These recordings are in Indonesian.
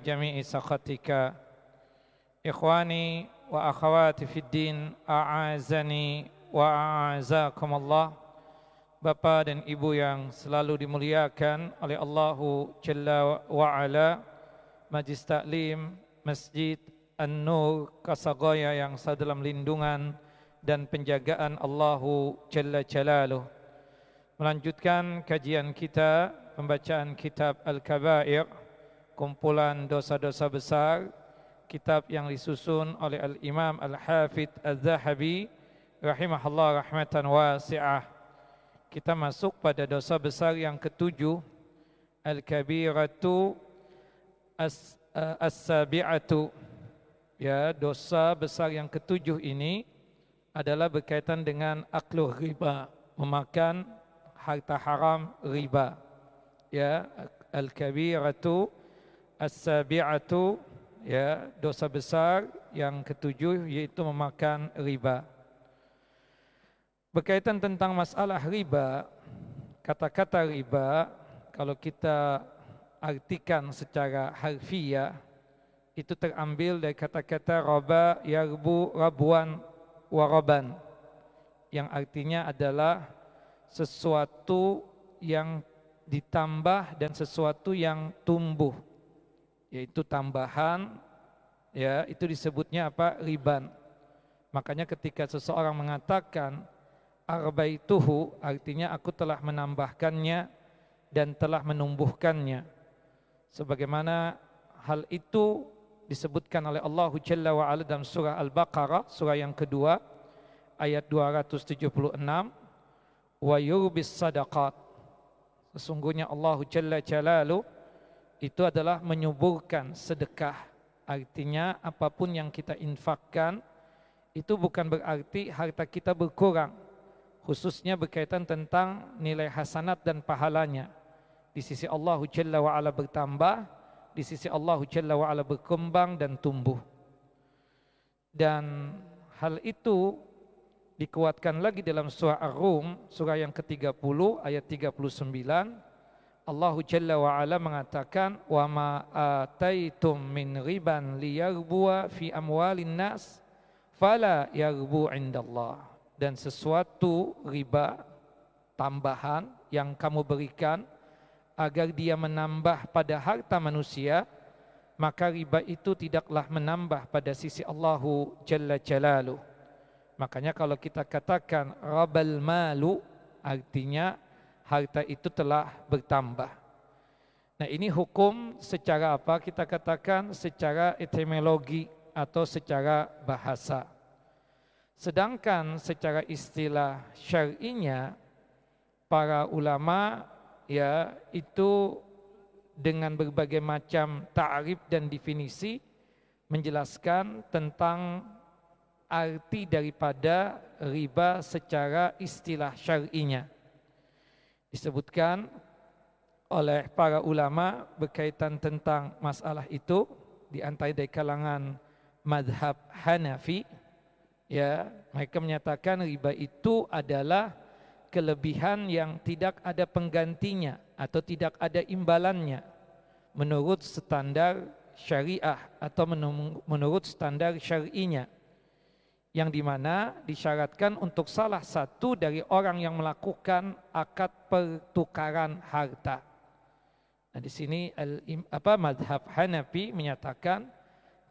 jami'i sakhatika. Ikhwani wa akhawati fid din a'azani wa a'azakumullah. Bapak dan Ibu yang selalu dimuliakan oleh Allahu Jalla wa Ala Majlis Taklim Masjid An-Nur Kasagoya yang saya dalam lindungan dan penjagaan Allahu Jalla Jalalu Melanjutkan kajian kita pembacaan kitab Al-Kabair. Kumpulan dosa-dosa besar Kitab yang disusun oleh Al-Imam Al-Hafidh Al-Zahabi Rahimahullah rahmatan wasi'ah. Kita masuk pada dosa besar yang ketujuh al-kabiratu as-sabi'atu. Ya dosa besar yang ketujuh ini adalah berkaitan dengan aklu riba memakan harta haram riba. Ya al-kabiratu as-sabi'atu ya dosa besar. Yang ketujuh yaitu memakan riba. Berkaitan tentang masalah riba, kata-kata riba kalau kita artikan secara harfiah itu terambil dari kata-kata roba yarbu rabuan waraban yang artinya adalah sesuatu yang ditambah dan sesuatu yang tumbuh yaitu tambahan ya itu disebutnya apa? Riban. Makanya ketika seseorang mengatakan arbaituhu artinya aku telah menambahkannya dan telah menumbuhkannya. Sebagaimana hal itu disebutkan oleh Allah Jalla wa ala dalam surah Al-Baqarah surah yang kedua ayat 276 wa yurbis sadaqat. Sesungguhnya Allah Jalla Jalalu itu adalah menyuburkan sedekah. Artinya apa pun yang kita infakkan itu bukan berarti harta kita berkurang. Khususnya berkaitan tentang nilai hasanat dan pahalanya. Di sisi Allah Jalla wa ala bertambah di sisi Allah Jalla wa ala berkembang dan tumbuh. Dan hal itu dikuatkan lagi dalam surah Ar-Rum surah yang ke-30 ayat 39 Allah Jalla wa ala mengatakan wa ma ataitum min riban liyarbuwa fi amwalin nas fala yarbu indallah. Dan sesuatu riba tambahan yang kamu berikan agar dia menambah pada harta manusia maka riba itu tidaklah menambah pada sisi Allahu Jalla Jalaluh. Makanya kalau kita katakan rabal malu artinya harta itu telah bertambah. Nah ini hukum secara apa? Kita katakan secara etimologi atau secara bahasa. Sedangkan secara istilah syar'inya para ulama ya itu dengan berbagai macam ta'rif dan definisi menjelaskan tentang arti daripada riba secara istilah syar'inya. Disebutkan oleh para ulama berkaitan tentang masalah itu di antara dari kalangan madhab Hanafi ya mereka menyatakan riba itu adalah kelebihan yang tidak ada penggantinya atau tidak ada imbalannya menurut standar syariah atau menurut standar syar'inya yang di mana disyaratkan untuk salah satu dari orang yang melakukan akad pertukaran harta. Nah di sini apa madhab Hanafi menyatakan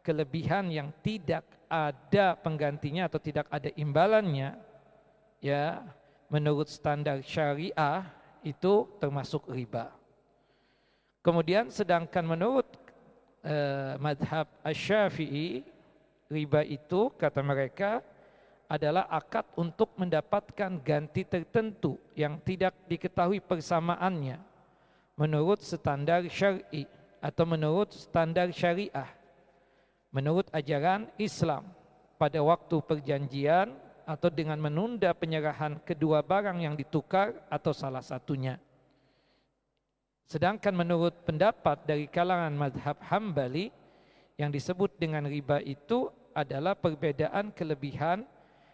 kelebihan yang tidak ada penggantinya atau tidak ada imbalannya ya menurut standar syariah itu termasuk riba. Kemudian sedangkan menurut uh, madhab asy-syafi'i riba itu kata mereka adalah akad untuk mendapatkan ganti tertentu yang tidak diketahui persamaannya menurut standar syar'i atau menurut standar syariah menurut ajaran Islam pada waktu perjanjian atau dengan menunda penyerahan kedua barang yang ditukar atau salah satunya. Sedangkan menurut pendapat dari kalangan madhab hambali yang disebut dengan riba itu adalah perbedaan kelebihan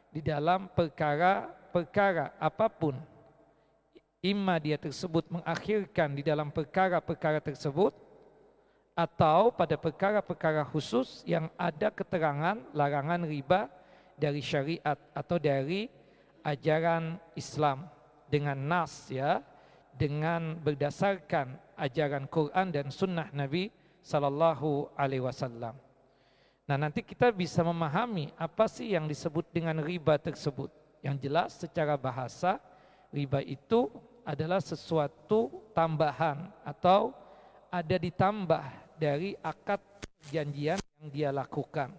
di dalam perkara-perkara apa pun. Imma dia tersebut mengakhirkan di dalam perkara-perkara tersebut atau pada perkara-perkara khusus yang ada keterangan larangan riba dari syariat atau dari ajaran Islam dengan nas ya dengan berdasarkan ajaran Quran dan sunnah Nabi sallallahu alaihi wasallam. Nah, nanti kita bisa memahami apa sih yang disebut dengan riba tersebut. Yang jelas secara bahasa riba itu adalah sesuatu tambahan atau ada ditambah dari akad perjanjian yang dia lakukan.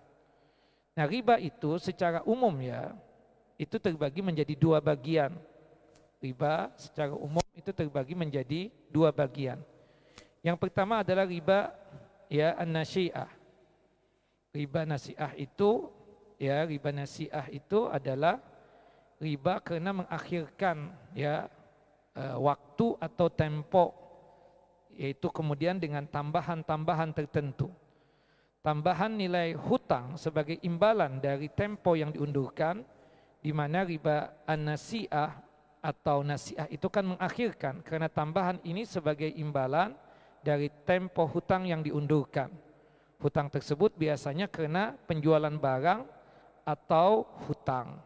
Nah, riba itu secara umum ya itu terbagi menjadi dua bagian. Riba secara umum itu terbagi menjadi dua bagian. Yang pertama adalah riba ya an-nasi'ah riba nasiah itu ya riba nasiah itu adalah riba karena mengakhirkan ya uh, waktu atau tempo yaitu kemudian dengan tambahan-tambahan tertentu. Tambahan nilai hutang sebagai imbalan dari tempo yang diundurkan di mana riba an-nasiah atau nasiah itu kan mengakhirkan karena tambahan ini sebagai imbalan dari tempo hutang yang diundurkan. Hutang tersebut biasanya karena penjualan barang atau hutang.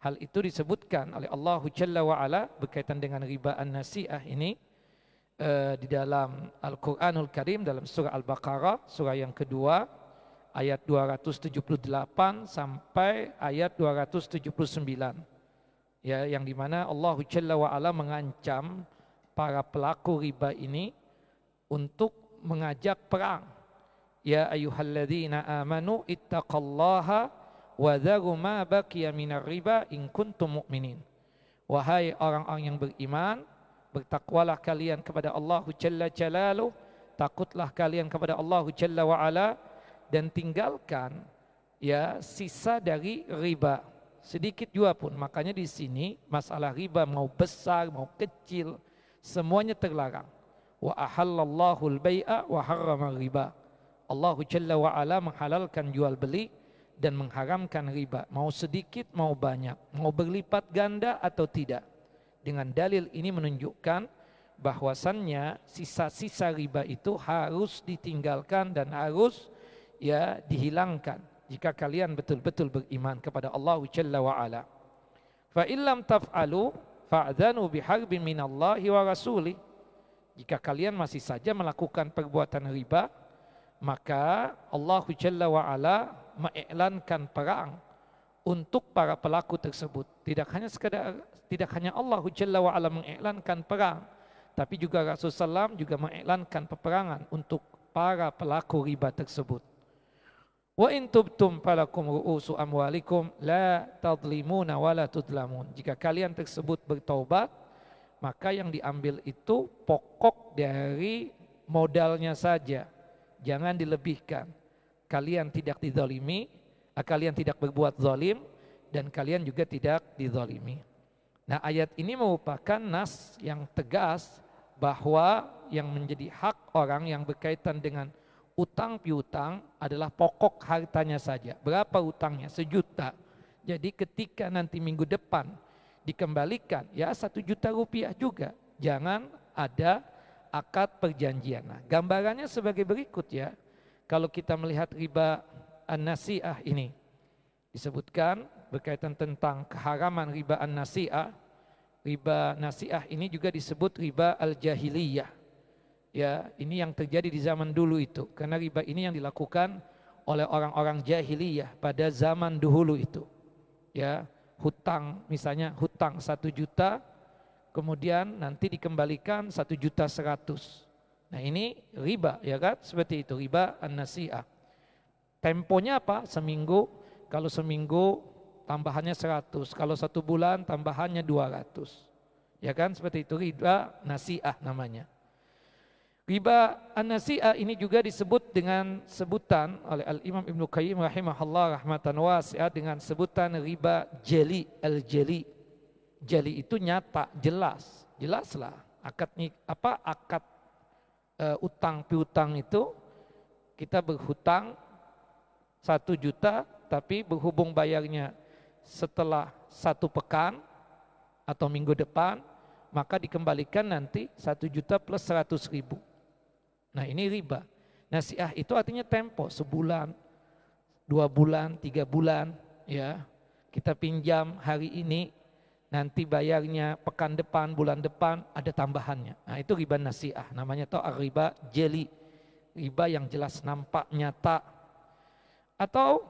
Hal itu disebutkan oleh Allah Jalla wa ala berkaitan dengan riba an-nasi'ah ini uh, di dalam Al-Qur'anul Karim dalam surah Al-Baqarah surah yang kedua ayat 278 sampai ayat 279. Ya, yang di mana Allah Jalla wa ala mengancam para pelaku riba ini untuk mengajak perang Ya ayyuhalladzina amanu ittaqallaha wa dharu ma baqiya minar riba in kuntum mu'minin. Wahai orang-orang yang beriman, bertakwalah kalian kepada Allah Jalla Jalaluh, takutlah kalian kepada Allah Jalla wa ala dan tinggalkan ya sisa dari riba sedikit juga pun. Makanya di sini masalah riba mau besar mau kecil semuanya terlarang. Wa ahallallahu al-bai'a wa harrama riba. Allah Jalla wa'ala menghalalkan jual beli dan mengharamkan riba. Mau sedikit, mau banyak. Mau berlipat ganda atau tidak. Dengan dalil ini menunjukkan bahwasannya sisa-sisa riba itu harus ditinggalkan dan harus ya dihilangkan jika kalian betul-betul beriman kepada Allah Jalla wa'ala. Fa illam taf'alu fa'adhanu biharbin minallahi wa rasuli. Jika kalian masih saja melakukan perbuatan riba, maka Allah Jalla wa'ala mengiklankan perang untuk para pelaku tersebut. Tidak hanya tidak hanya Allah Jalla wa'ala mengiklankan perang, tapi juga Rasulullah SAW juga mengiklankan peperangan untuk para pelaku riba tersebut. Wa in tubtum falakum ru'usu amwalikum la tadlimuna wa la tudlamun. Jika kalian tersebut bertaubat, maka yang diambil itu pokok dari modalnya saja jangan dilebihkan. Kalian tidak dizalimi, ah, kalian tidak berbuat zalim dan kalian juga tidak dizalimi. Nah, ayat ini merupakan nas yang tegas bahwa yang menjadi hak orang yang berkaitan dengan utang piutang adalah pokok hartanya saja. Berapa utangnya? Sejuta. Jadi ketika nanti minggu depan dikembalikan, ya satu juta rupiah juga. Jangan ada akad perjanjian. Nah, gambarannya sebagai berikut ya. Kalau kita melihat riba an-nasi'ah ini disebutkan berkaitan tentang keharaman riba an-nasi'ah. Riba nasi'ah ini juga disebut riba al-jahiliyah. Ya, ini yang terjadi di zaman dulu itu. Karena riba ini yang dilakukan oleh orang-orang jahiliyah pada zaman dahulu itu. Ya, hutang misalnya hutang satu juta kemudian nanti dikembalikan satu juta seratus. Nah ini riba ya kan seperti itu riba an-nasi'ah. Temponya apa? Seminggu. Kalau seminggu tambahannya seratus. Kalau satu bulan tambahannya dua ratus. Ya kan seperti itu riba nasi'ah namanya. Riba an-nasi'ah ini juga disebut dengan sebutan oleh Al-Imam Ibnu Qayyim rahimahullah rahmatan wasi'ah dengan sebutan riba jeli al-jeli jali itu nyata, jelas, jelaslah akad apa akad uh, utang piutang itu kita berhutang satu juta tapi berhubung bayarnya setelah satu pekan atau minggu depan maka dikembalikan nanti satu juta plus seratus ribu. Nah ini riba. Nasiah itu artinya tempo, sebulan, dua bulan, tiga bulan, ya. Kita pinjam hari ini, nanti bayarnya pekan depan, bulan depan, ada tambahannya. Nah itu riba nasiah, namanya toh riba jeli. Riba yang jelas nampak, nyata. Atau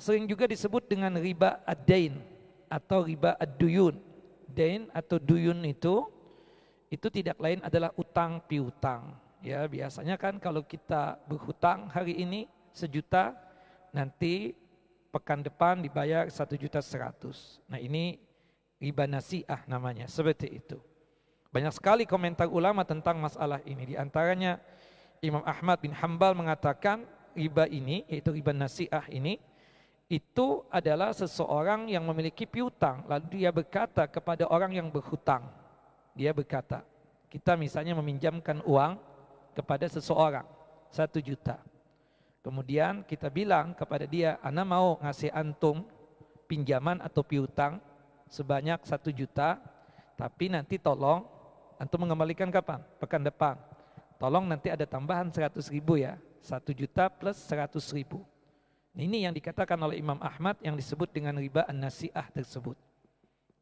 sering juga disebut dengan riba ad-dain atau riba ad-duyun. Dain atau duyun itu, itu tidak lain adalah utang piutang Ya biasanya kan kalau kita berhutang hari ini sejuta, nanti pekan depan dibayar satu juta seratus. Nah ini riba nasiah namanya, seperti itu. Banyak sekali komentar ulama tentang masalah ini. Di antaranya Imam Ahmad bin Hambal mengatakan riba ini, yaitu riba nasiah ini, itu adalah seseorang yang memiliki piutang. Lalu dia berkata kepada orang yang berhutang. Dia berkata, kita misalnya meminjamkan uang kepada seseorang satu juta. Kemudian kita bilang kepada dia, Ana mau ngasih antum pinjaman atau piutang sebanyak satu juta, tapi nanti tolong antum mengembalikan kapan? Pekan depan. Tolong nanti ada tambahan seratus ribu ya, satu juta plus seratus ribu. Ini yang dikatakan oleh Imam Ahmad yang disebut dengan riba an-nasi'ah tersebut.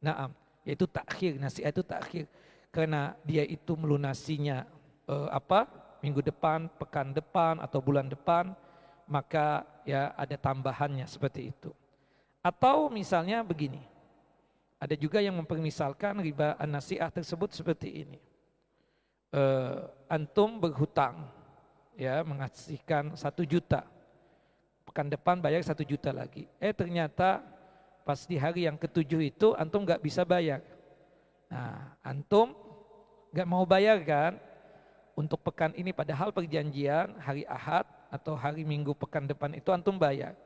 Naam, yaitu takhir, nasi'ah itu takhir. Karena dia itu melunasinya eh, apa minggu depan, pekan depan atau bulan depan, maka ya ada tambahannya seperti itu. Atau misalnya begini, ada juga yang mempermisalkan riba an-nasi'ah tersebut seperti ini. E, antum berhutang, ya mengasihkan satu juta, pekan depan bayar satu juta lagi. Eh ternyata pas di hari yang ketujuh itu antum nggak bisa bayar. Nah, antum nggak mau bayar kan? Untuk pekan ini padahal perjanjian hari Ahad atau hari Minggu pekan depan itu antum bayar.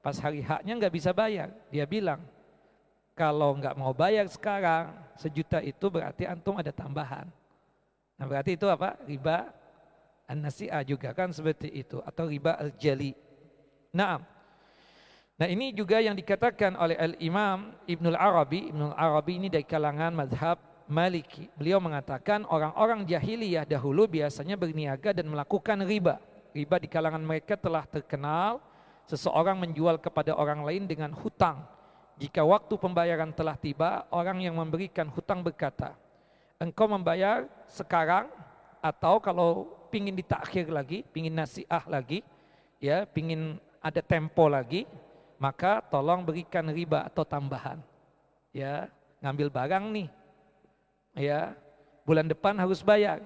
Pas hari haknya nggak bisa bayar. Dia bilang, kalau nggak mau bayar sekarang sejuta itu berarti antum ada tambahan. Nah berarti itu apa? Riba an-nasi'ah juga kan seperti itu atau riba al-jali. Nah, nah ini juga yang dikatakan oleh al-Imam Ibnul Arabi. Ibnul Arabi ini dari kalangan madhab Maliki. Beliau mengatakan orang-orang jahiliyah dahulu biasanya berniaga dan melakukan riba. Riba di kalangan mereka telah terkenal seseorang menjual kepada orang lain dengan hutang. Jika waktu pembayaran telah tiba, orang yang memberikan hutang berkata, engkau membayar sekarang atau kalau pingin ditakhir lagi, pingin nasiah lagi, ya, pingin ada tempo lagi, maka tolong berikan riba atau tambahan. Ya, ngambil barang nih, ya bulan depan harus bayar.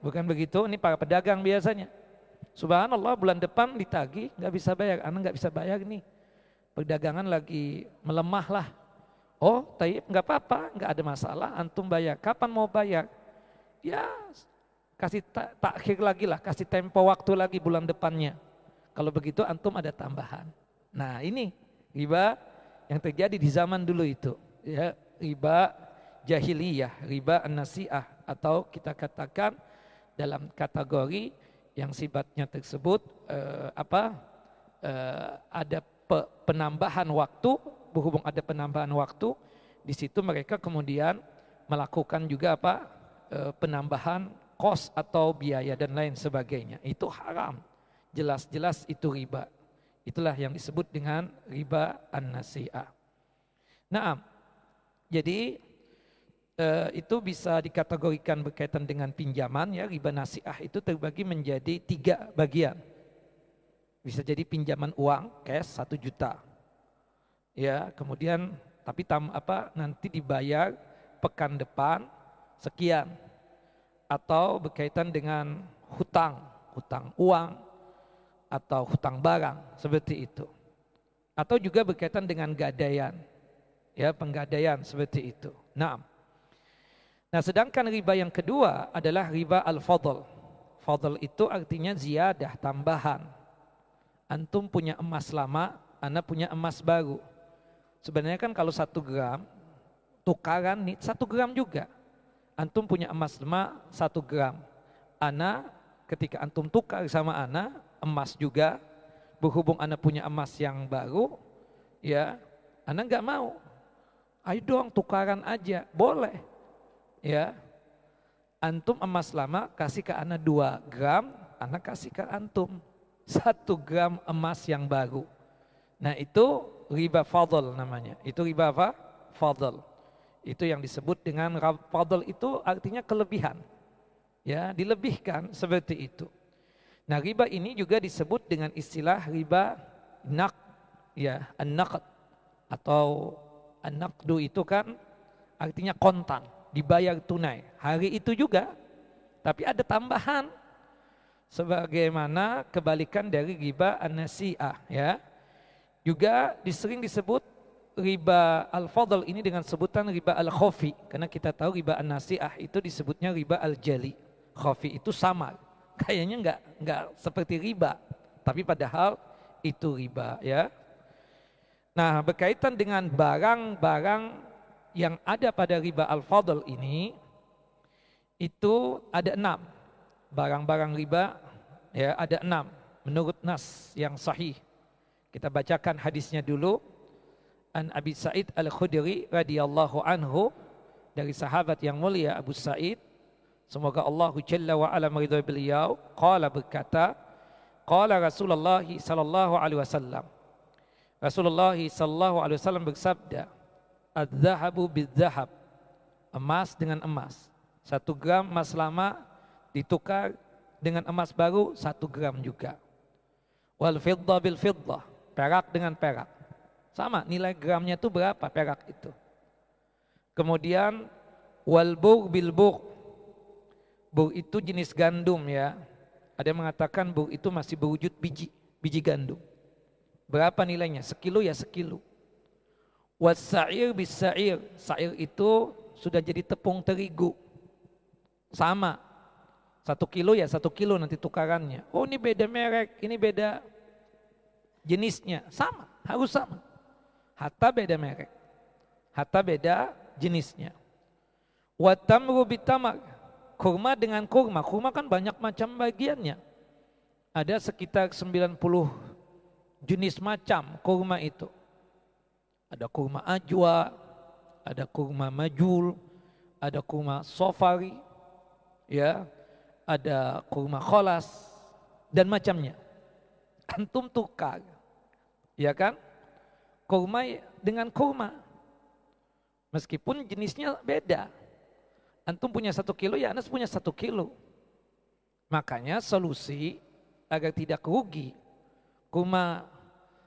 Bukan begitu? Ini para pedagang biasanya. Subhanallah bulan depan ditagi nggak bisa bayar, anak nggak bisa bayar nih. Perdagangan lagi melemah lah. Oh, taib nggak apa-apa, nggak ada masalah. Antum bayar. Kapan mau bayar? Ya kasih takhir lagi lah, kasih tempo waktu lagi bulan depannya. Kalau begitu antum ada tambahan. Nah ini riba yang terjadi di zaman dulu itu. Ya, riba jahiliyah, riba an-nasi'ah atau kita katakan dalam kategori yang sifatnya tersebut eh, apa eh, ada pe, penambahan waktu berhubung ada penambahan waktu di situ mereka kemudian melakukan juga apa eh, penambahan kos atau biaya dan lain sebagainya. Itu haram. Jelas-jelas itu riba. Itulah yang disebut dengan riba an-nasi'ah. Nah jadi Eh, itu bisa dikategorikan berkaitan dengan pinjaman ya riba nasiah itu terbagi menjadi tiga bagian. Bisa jadi pinjaman uang cash satu juta. Ya kemudian tapi tam apa nanti dibayar pekan depan sekian. Atau berkaitan dengan hutang hutang uang atau hutang barang seperti itu. Atau juga berkaitan dengan gadaian. Ya penggadaian seperti itu. Nah Nah sedangkan riba yang kedua adalah riba al-fadl. Fadl itu artinya ziyadah, tambahan. Antum punya emas lama, anda punya emas baru. Sebenarnya kan kalau satu gram, tukaran nih satu gram juga. Antum punya emas lama satu gram. Ana ketika antum tukar sama ana, emas juga, berhubung ana punya emas yang baru, ya, ana nggak mau. Ayo dong tukaran aja, boleh ya antum emas lama kasih ke anak 2 gram anak kasih ke antum satu gram emas yang baru. Nah itu riba fadl namanya. Itu riba apa? Fadl. Itu yang disebut dengan fadl itu artinya kelebihan. Ya, dilebihkan seperti itu. Nah, riba ini juga disebut dengan istilah riba nak ya, an-naqd atau an-naqdu itu kan artinya kontan, dibayar tunai. Hari itu juga tapi ada tambahan sebagaimana kebalikan dari riba an-nasi'ah ya. Juga disering disebut riba al-fadl ini dengan sebutan riba al-khafi karena kita tahu riba an-nasi'ah itu disebutnya riba al-jali. Khafi itu sama. Kayaknya enggak enggak seperti riba, tapi padahal itu riba ya. Nah, berkaitan dengan barang-barang yang ada pada riba al-fadl ini itu ada enam. Barang-barang riba ya ada enam. Menurut nas yang sahih. Kita bacakan hadisnya dulu. An Abi Sa'id Al-Khudri radhiyallahu anhu dari sahabat yang mulia Abu Sa'id semoga Allah Jalla wa ala meridhai beliau. Qala berkata qala Rasulullah sallallahu alaihi wasallam. Rasulullah sallallahu alaihi wasallam bersabda adz-dzahabu bidz-dzahab emas dengan emas satu gram emas lama ditukar dengan emas baru satu gram juga wal fiddah bil fiddah perak dengan perak. Sama nilai gramnya itu berapa perak itu. Kemudian wal bur bil bur. Bur itu jenis gandum ya. Ada yang mengatakan bur itu masih berwujud biji, biji gandum. Berapa nilainya? Sekilo ya sekilo. Was sa'ir bis sa'ir. Sa'ir itu sudah jadi tepung terigu. Sama. Satu kilo ya satu kilo nanti tukarannya. Oh ini beda merek, ini beda jenisnya sama, harus sama. Hatta beda merek. Hatta beda jenisnya. Watamru bitamar. Kurma dengan kurma. Kurma kan banyak macam bagiannya. Ada sekitar 90 jenis macam kurma itu. Ada kurma ajwa, ada kurma majul, ada kurma sofari, ya, ada kurma kholas dan macamnya. Antum tukar Ya kan? Kurma dengan kurma. Meskipun jenisnya beda. Antum punya satu kilo, ya Anas punya satu kilo. Makanya solusi agar tidak rugi. Kurma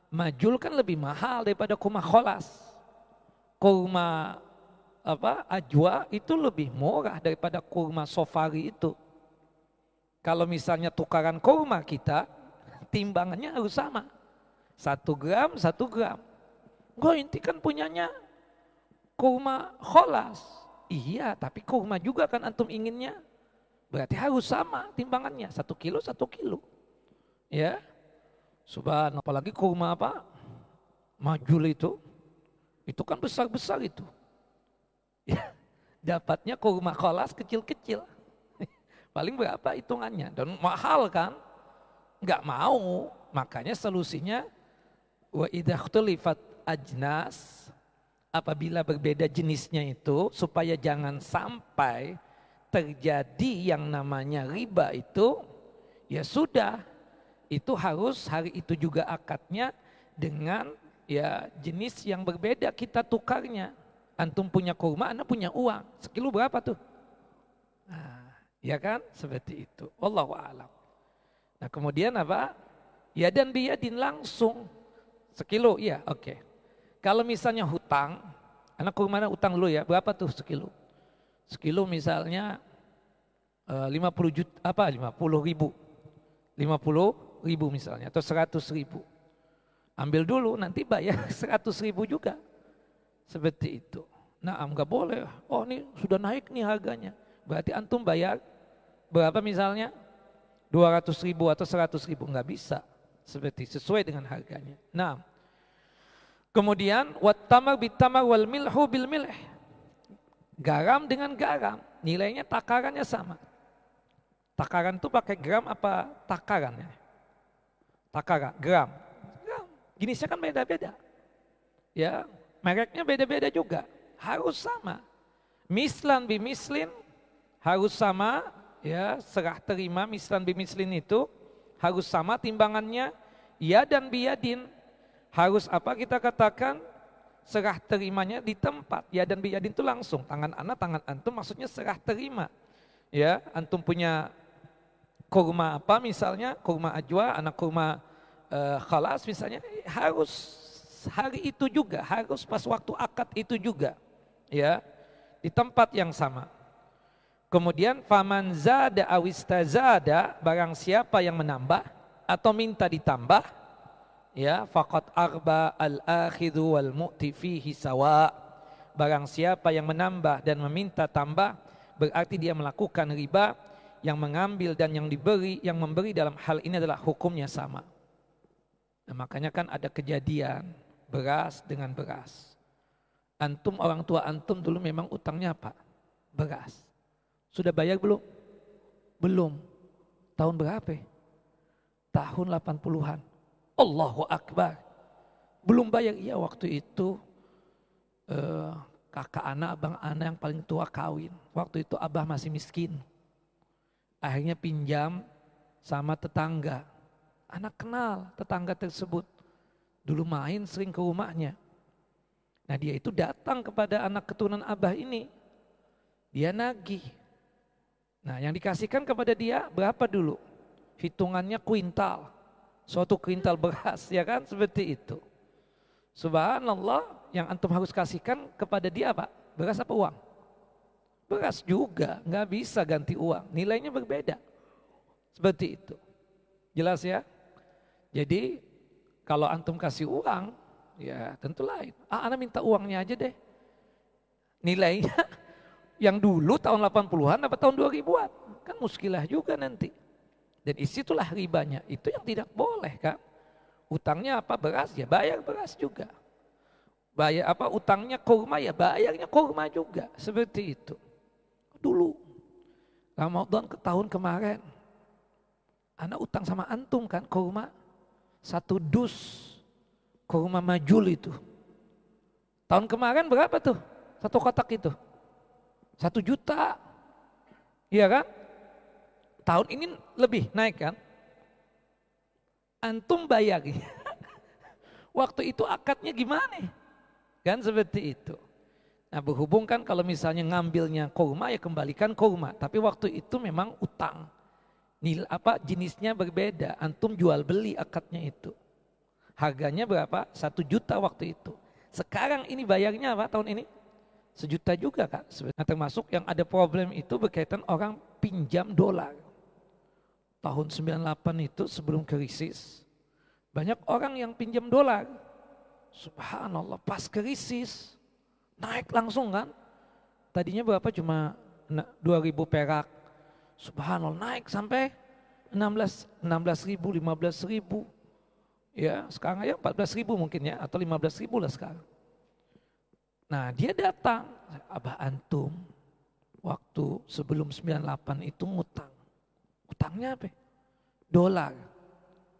majul kan lebih mahal daripada kurma kholas. Kurma apa ajwa itu lebih murah daripada kurma sofari itu. Kalau misalnya tukaran kurma kita, timbangannya harus sama. Satu gram, satu gram. Gue inti kan punyanya kurma kholas. Iya, tapi kurma juga kan antum inginnya. Berarti harus sama timbangannya. Satu kilo, satu kilo. Ya. Subhan, apalagi kurma apa? Majul itu. Itu kan besar-besar itu. Ya. Dapatnya kurma kholas kecil-kecil. Paling berapa hitungannya? Dan mahal kan? Enggak mau. Makanya solusinya Wa idakhtulifat ajnas apabila berbeda jenisnya itu supaya jangan sampai terjadi yang namanya riba itu ya sudah itu harus hari itu juga akadnya dengan ya jenis yang berbeda kita tukarnya. Antum punya kurma anda punya uang. Sekilo berapa tuh? Nah, ya kan? Seperti itu. Allah alam. Nah kemudian apa? Ya dan dia din langsung. Sekilo, iya, oke. Okay. Kalau misalnya hutang, anak ke mana utang dulu ya, berapa tuh sekilo? Sekilo misalnya uh, eh, 50 juta, apa? 50 ribu. 50 ribu misalnya, atau 100 ribu. Ambil dulu, nanti bayar 100 ribu juga. Seperti itu. Nah, enggak boleh. Oh, ini sudah naik nih harganya. Berarti antum bayar berapa misalnya? 200 ribu atau 100 ribu, enggak bisa seperti sesuai dengan harganya. Nah, kemudian wattamar bitamar wal milhu bil milh. Garam dengan garam, nilainya takarannya sama. Takaran itu pakai gram apa takarannya? Takaran, gram. Gram. Jenisnya kan beda-beda. Ya, mereknya beda-beda juga. Harus sama. Mislan bi mislin harus sama ya serah terima mislan bimislin itu harus sama timbangannya ya dan biadin harus apa kita katakan serah terimanya di tempat ya dan biadin itu langsung tangan anak tangan antum maksudnya serah terima ya antum punya kurma apa misalnya? Kurma ajwa anak kurma uh, khalas misalnya harus hari itu juga harus pas waktu akad itu juga ya di tempat yang sama. Kemudian faman zada awistazada barang siapa yang menambah atau minta ditambah ya faqad arba al akhidhu wal mu'ti fihi sawa. Barang siapa yang menambah dan meminta tambah berarti dia melakukan riba yang mengambil dan yang diberi yang memberi dalam hal ini adalah hukumnya sama. Nah, makanya kan ada kejadian beras dengan beras. Antum orang tua antum dulu memang utangnya apa? Beras. Sudah bayar belum? Belum. Tahun berapa? Tahun 80-an Allahu Akbar. Belum bayar, iya waktu itu uh, kakak anak, abang anak yang paling tua kawin. Waktu itu abah masih miskin. Akhirnya pinjam sama tetangga. Anak kenal tetangga tersebut. Dulu main sering ke rumahnya. Nah dia itu datang kepada anak keturunan abah ini. Dia nagih. Nah yang dikasihkan kepada dia berapa dulu? Hitungannya kuintal suatu kuintal beras ya kan seperti itu. Subhanallah yang antum harus kasihkan kepada dia Pak, beras apa uang? Beras juga, nggak bisa ganti uang, nilainya berbeda. Seperti itu. Jelas ya? Jadi kalau antum kasih uang, ya tentu lain. Ah, anak minta uangnya aja deh. Nilainya yang dulu tahun 80-an apa tahun 2000-an? Kan muskilah juga nanti. Dan isitulah ribanya. Itu yang tidak boleh kan. Utangnya apa beras ya bayar beras juga. Bayar apa utangnya kurma ya bayarnya kurma juga. Seperti itu. Dulu. Ramadan ke tahun kemarin. Anak utang sama antum kan kurma. Satu dus kurma majul itu. Tahun kemarin berapa tuh? Satu kotak itu. Satu juta. Iya kan? Tahun ini lebih naik kan? Antum bayar. Waktu itu akadnya gimana? Kan seperti itu. Nah berhubung kan kalau misalnya ngambilnya kurma ya kembalikan kurma. Tapi waktu itu memang utang. Nil apa jenisnya berbeda. Antum jual beli akadnya itu. Harganya berapa? Satu juta waktu itu. Sekarang ini bayarnya apa tahun ini? Sejuta juga kak. Nah, termasuk yang ada problem itu berkaitan orang pinjam dolar tahun 98 itu sebelum krisis, banyak orang yang pinjam dolar. Subhanallah, pas krisis naik langsung kan. Tadinya berapa cuma 2000 perak. Subhanallah naik sampai 16 16 ribu, 15 ribu. Ya, sekarang aja 14 ribu mungkin ya, atau 15 ribu lah sekarang. Nah dia datang, Abah Antum, waktu sebelum 98 itu ngutang. Utangnya apa? Dolar.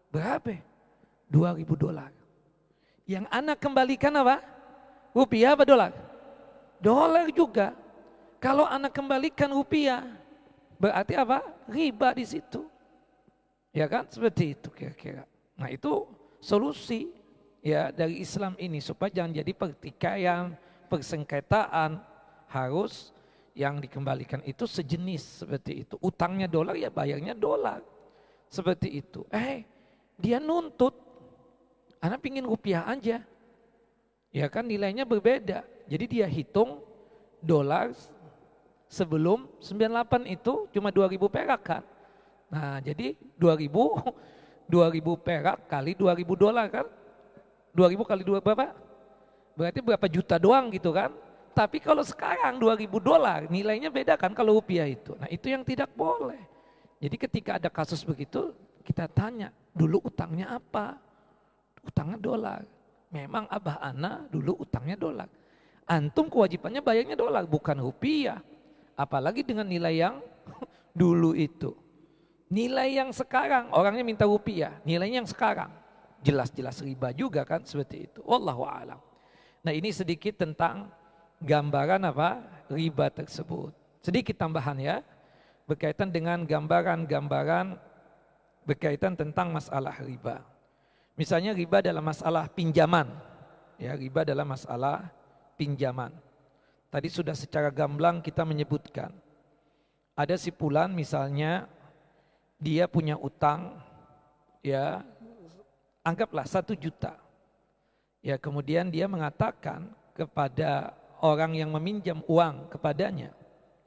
Berapa? 2000 dolar. Yang anak kembalikan apa? Rupiah apa dolar? Dolar juga. Kalau anak kembalikan rupiah, berarti apa? Riba di situ. Ya kan? Seperti itu kira-kira. Nah itu solusi ya dari Islam ini supaya jangan jadi pertikaian, persengketaan harus yang dikembalikan itu sejenis seperti itu. Utangnya dolar ya bayarnya dolar. Seperti itu. Eh, dia nuntut. Anak pingin rupiah aja. Ya kan nilainya berbeda. Jadi dia hitung dolar sebelum 98 itu cuma 2000 perak kan. Nah jadi 2000 2000 perak kali 2000 dolar kan. 2000 kali 2 berapa? Berarti berapa juta doang gitu kan. Tapi kalau sekarang 2000 dolar nilainya beda kan kalau rupiah itu. Nah itu yang tidak boleh. Jadi ketika ada kasus begitu kita tanya dulu utangnya apa? Utangnya dolar. Memang abah ana dulu utangnya dolar. Antum kewajibannya bayarnya dolar bukan rupiah. Apalagi dengan nilai yang dulu itu. Nilai yang sekarang orangnya minta rupiah, nilainya yang sekarang jelas-jelas riba juga kan seperti itu. Wallahu alam. Nah ini sedikit tentang gambaran apa riba tersebut. Sedikit tambahan ya. berkaitan dengan gambaran-gambaran berkaitan tentang masalah riba. Misalnya riba dalam masalah pinjaman. Ya, riba dalam masalah pinjaman. Tadi sudah secara gamblang kita menyebutkan. Ada si pulan misalnya dia punya utang ya anggaplah satu juta. Ya kemudian dia mengatakan kepada orang yang meminjam uang kepadanya.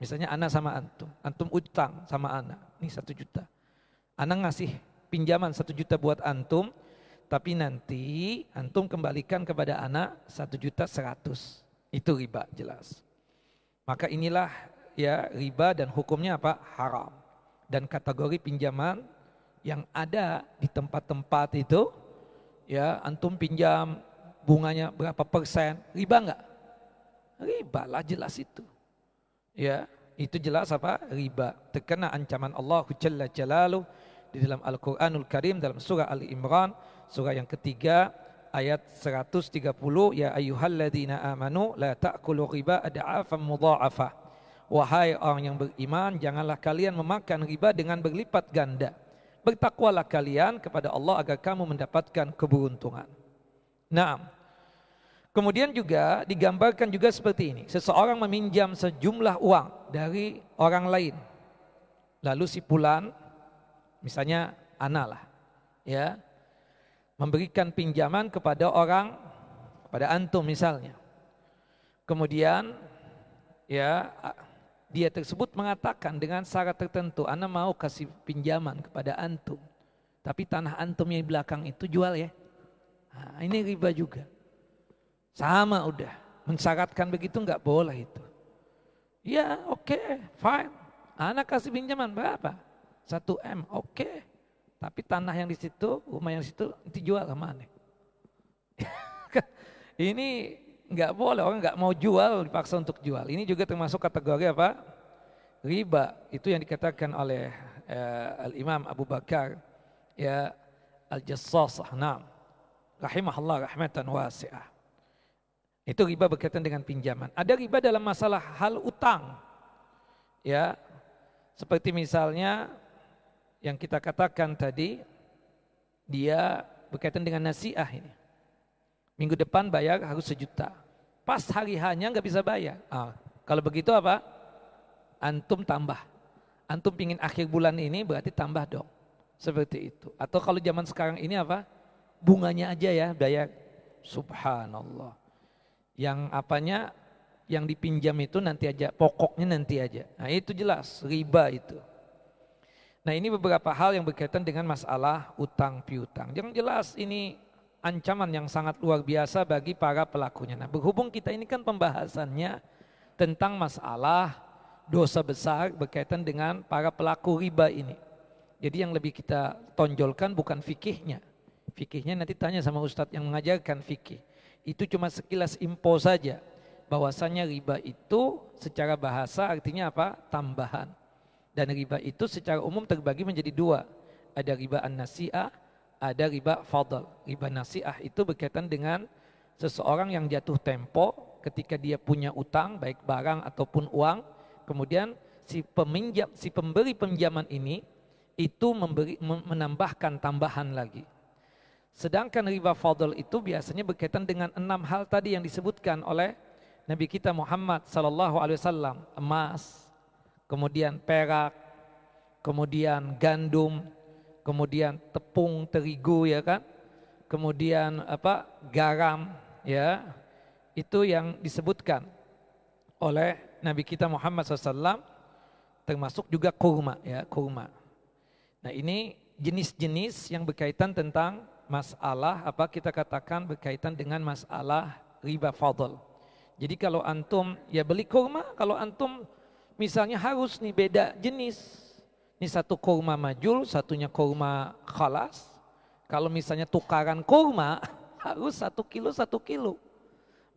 Misalnya anak sama antum, antum utang sama anak, ini satu juta. Anak ngasih pinjaman satu juta buat antum, tapi nanti antum kembalikan kepada anak satu juta seratus. Itu riba jelas. Maka inilah ya riba dan hukumnya apa? Haram. Dan kategori pinjaman yang ada di tempat-tempat itu ya antum pinjam bunganya berapa persen, riba enggak? Riba lah jelas itu. Ya, itu jelas apa? Riba. Terkena ancaman Allah Jalla Jalaluh di dalam Al-Qur'anul Karim dalam surah Ali Imran, surah yang ketiga ayat 130 ya ayyuhalladzina amanu la ta'kulu riba ad'afan mudha'afa. Wahai orang yang beriman, janganlah kalian memakan riba dengan berlipat ganda. Bertakwalah kalian kepada Allah agar kamu mendapatkan keberuntungan. Nah, Kemudian juga digambarkan juga seperti ini. Seseorang meminjam sejumlah uang dari orang lain. Lalu si pulan, misalnya anak lah, ya, memberikan pinjaman kepada orang, kepada antum misalnya. Kemudian, ya, dia tersebut mengatakan dengan syarat tertentu, anak mau kasih pinjaman kepada antum. Tapi tanah antum yang di belakang itu jual ya. Nah, ini riba juga. Sama udah. Mensyaratkan begitu nggak boleh itu. Ya oke, okay, fine. Anak kasih pinjaman berapa? Satu M, oke. Okay. Tapi tanah yang di situ, rumah yang di situ dijual ke mana? Ini nggak boleh orang nggak mau jual dipaksa untuk jual. Ini juga termasuk kategori apa? Riba. Itu yang dikatakan oleh uh, Al Imam Abu Bakar ya Al Jassasah. Nah, rahimahullah rahmatan wasi'ah. Itu riba berkaitan dengan pinjaman. Ada riba dalam masalah hal utang. Ya. Seperti misalnya yang kita katakan tadi dia berkaitan dengan nasiah ini. Minggu depan bayar harus sejuta. Pas hari hanya nggak bisa bayar. Ah, kalau begitu apa? Antum tambah. Antum pingin akhir bulan ini berarti tambah dong. Seperti itu. Atau kalau zaman sekarang ini apa? Bunganya aja ya bayar. Subhanallah yang apanya yang dipinjam itu nanti aja, pokoknya nanti aja. Nah itu jelas, riba itu. Nah ini beberapa hal yang berkaitan dengan masalah utang piutang. Yang jelas ini ancaman yang sangat luar biasa bagi para pelakunya. Nah berhubung kita ini kan pembahasannya tentang masalah dosa besar berkaitan dengan para pelaku riba ini. Jadi yang lebih kita tonjolkan bukan fikihnya. Fikihnya nanti tanya sama ustadz yang mengajarkan fikih itu cuma sekilas info saja bahwasanya riba itu secara bahasa artinya apa? tambahan. Dan riba itu secara umum terbagi menjadi dua. Ada riba an-nasi'ah, ada riba fadl. Riba nasi'ah itu berkaitan dengan seseorang yang jatuh tempo ketika dia punya utang baik barang ataupun uang, kemudian si peminjam si pemberi pinjaman ini itu memberi menambahkan tambahan lagi. Sedangkan riba fadl itu biasanya berkaitan dengan enam hal tadi yang disebutkan oleh Nabi kita Muhammad sallallahu alaihi wasallam, emas, kemudian perak, kemudian gandum, kemudian tepung terigu ya kan? Kemudian apa? garam ya. Itu yang disebutkan oleh Nabi kita Muhammad SAW termasuk juga kurma ya kurma. Nah ini jenis-jenis yang berkaitan tentang masalah apa kita katakan berkaitan dengan masalah riba fadl. Jadi kalau antum ya beli kurma, kalau antum misalnya harus nih beda jenis. Ini satu kurma majul, satunya kurma khalas. Kalau misalnya tukaran kurma harus satu kilo satu kilo.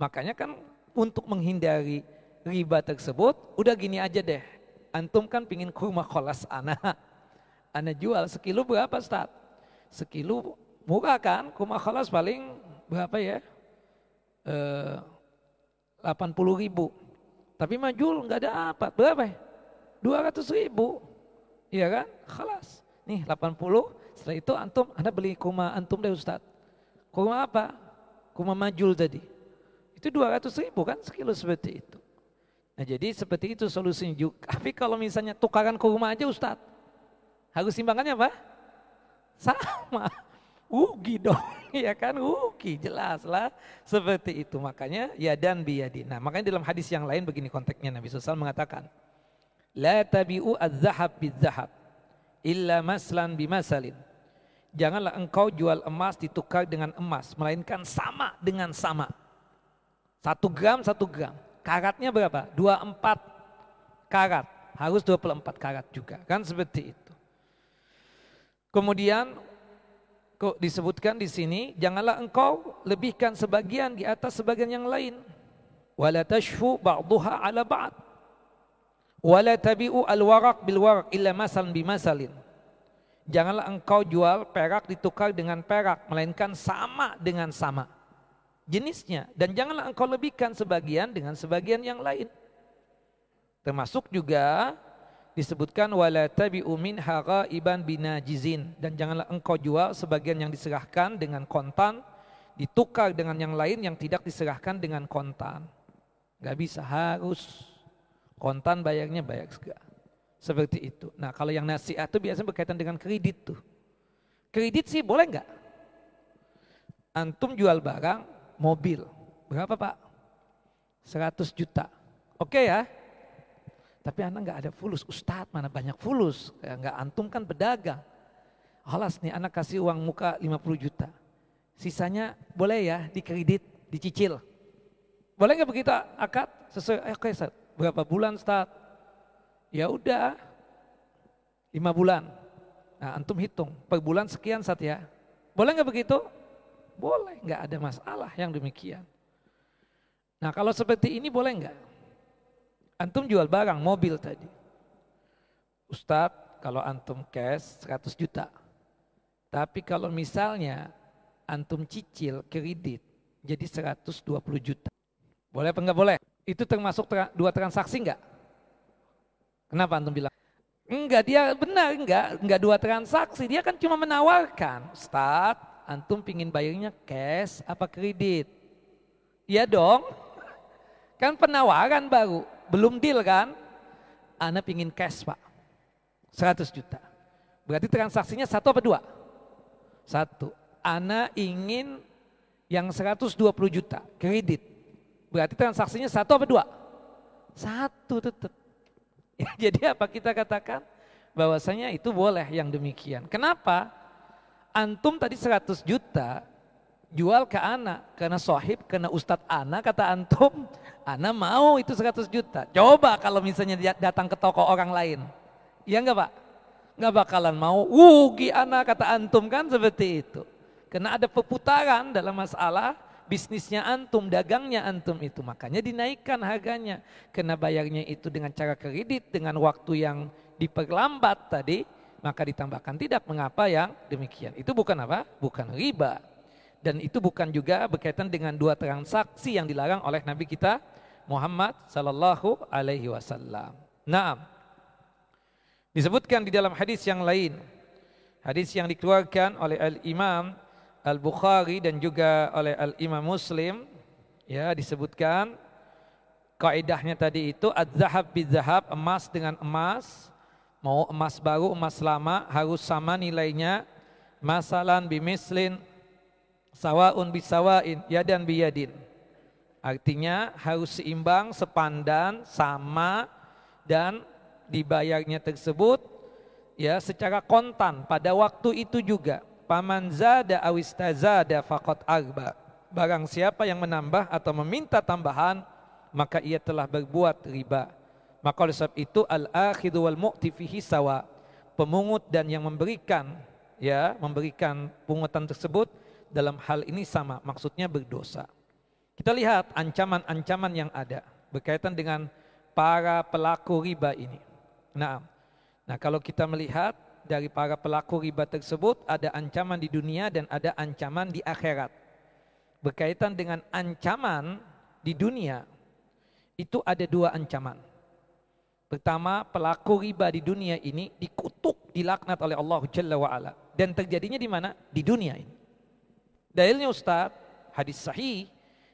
Makanya kan untuk menghindari riba tersebut, udah gini aja deh. Antum kan pingin kurma khalas anak. Anak jual sekilo berapa Ustaz? Sekilo Murah kan? Kuma khalas paling berapa ya? Eh, 80 ribu. Tapi majul nggak ada apa. Berapa ya? 200 ribu. Iya kan? Khalas. Nih 80, setelah itu antum, Anda beli kuma antum deh Ustaz. Kuma apa? Kuma majul tadi. Itu 200 ribu kan sekilo seperti itu. Nah jadi seperti itu solusinya juga. Tapi kalau misalnya tukaran kurma aja Ustaz, harus timbangannya apa? Sama. Ugi dong, ya kan? Ugi, jelas lah. Seperti itu. Makanya ya dan biyadi. Nah makanya dalam hadis yang lain begini konteksnya Nabi SAW mengatakan. La tabi'u az-zahab biz-zahab illa maslan bimasalin. Janganlah engkau jual emas ditukar dengan emas, melainkan sama dengan sama. Satu gram, satu gram. Karatnya berapa? 24 karat. Harus 24 karat juga. Kan seperti itu. Kemudian kok disebutkan di sini, janganlah engkau lebihkan sebagian di atas sebagian yang lain. Wala tashfu ba'duha ala ba'd. Wala tabi'u al-waraq bil waraq illa masalan bimasalin. Janganlah engkau jual perak ditukar dengan perak, melainkan sama dengan sama jenisnya dan janganlah engkau lebihkan sebagian dengan sebagian yang lain. Termasuk juga disebutkan wala tabi'u min iban binajizin dan janganlah engkau jual sebagian yang diserahkan dengan kontan ditukar dengan yang lain yang tidak diserahkan dengan kontan. Gak bisa harus kontan bayarnya bayar segala. Seperti itu. Nah kalau yang nasihat itu biasanya berkaitan dengan kredit tuh. Kredit sih boleh nggak? Antum jual barang, mobil. Berapa Pak? 100 juta. Oke ya. Tapi anak nggak ada fulus. Ustadz mana banyak fulus. Ya, nggak antum kan pedagang. Alas nih anak kasih uang muka 50 juta. Sisanya boleh ya dikredit, dicicil. Boleh nggak begitu akad? Sesuai, eh, oke. Berapa bulan Ustaz? Ya udah, lima bulan. Nah antum hitung, per bulan sekian Ustaz ya. Boleh nggak begitu? Boleh, nggak ada masalah yang demikian. Nah kalau seperti ini boleh nggak? Antum jual barang, mobil tadi. Ustadz, kalau antum cash 100 juta. Tapi kalau misalnya antum cicil kredit jadi 120 juta. Boleh apa enggak boleh? Itu termasuk tra dua transaksi enggak? Kenapa antum bilang? Enggak, dia benar enggak, enggak dua transaksi. Dia kan cuma menawarkan. Ustadz, antum pingin bayarnya cash apa kredit? Iya dong. Kan penawaran baru, belum deal kan? Anda pingin cash pak, 100 juta. Berarti transaksinya satu apa dua? Satu. Ana ingin yang 120 juta kredit. Berarti transaksinya satu apa dua? Satu tetap. Ya, jadi apa kita katakan? Bahwasanya itu boleh yang demikian. Kenapa? antum tadi 100 juta jual ke anak karena sohib karena ustadz anak kata antum anak mau itu 100 juta. Coba kalau misalnya dia datang ke toko orang lain. Iya enggak pak? Nggak bakalan mau. Wugi anak kata antum kan seperti itu. Karena ada perputaran dalam masalah bisnisnya antum dagangnya antum itu. Makanya dinaikkan harganya. Karena bayarnya itu dengan cara kredit dengan waktu yang diperlambat tadi maka ditambahkan. Tidak mengapa yang demikian. Itu bukan apa? Bukan riba. Dan itu bukan juga berkaitan dengan dua transaksi yang dilarang oleh Nabi kita Muhammad sallallahu alaihi wasallam. Naam. Disebutkan di dalam hadis yang lain. Hadis yang dikeluarkan oleh Al-Imam Al-Bukhari dan juga oleh Al-Imam Muslim ya disebutkan kaidahnya tadi itu az-zahab bizahab emas dengan emas Mau emas baru, emas lama harus sama nilainya. Masalan bimislin sawaun bisawain yadan biyadin. Artinya harus seimbang, sepandan, sama dan dibayarnya tersebut ya secara kontan pada waktu itu juga. Paman zada awistazada faqat arba. Barang siapa yang menambah atau meminta tambahan maka ia telah berbuat riba. Maka oleh sebab itu al-akhidhu wal mu'ti sawa. Pemungut dan yang memberikan ya, memberikan pungutan tersebut dalam hal ini sama, maksudnya berdosa. Kita lihat ancaman-ancaman yang ada berkaitan dengan para pelaku riba ini. Nah, nah kalau kita melihat dari para pelaku riba tersebut ada ancaman di dunia dan ada ancaman di akhirat. Berkaitan dengan ancaman di dunia itu ada dua ancaman. Pertama, pelaku riba di dunia ini dikutuk, dilaknat oleh Allah Jalla wa'ala. Dan terjadinya di mana? Di dunia ini. Dalilnya Ustaz, hadis sahih,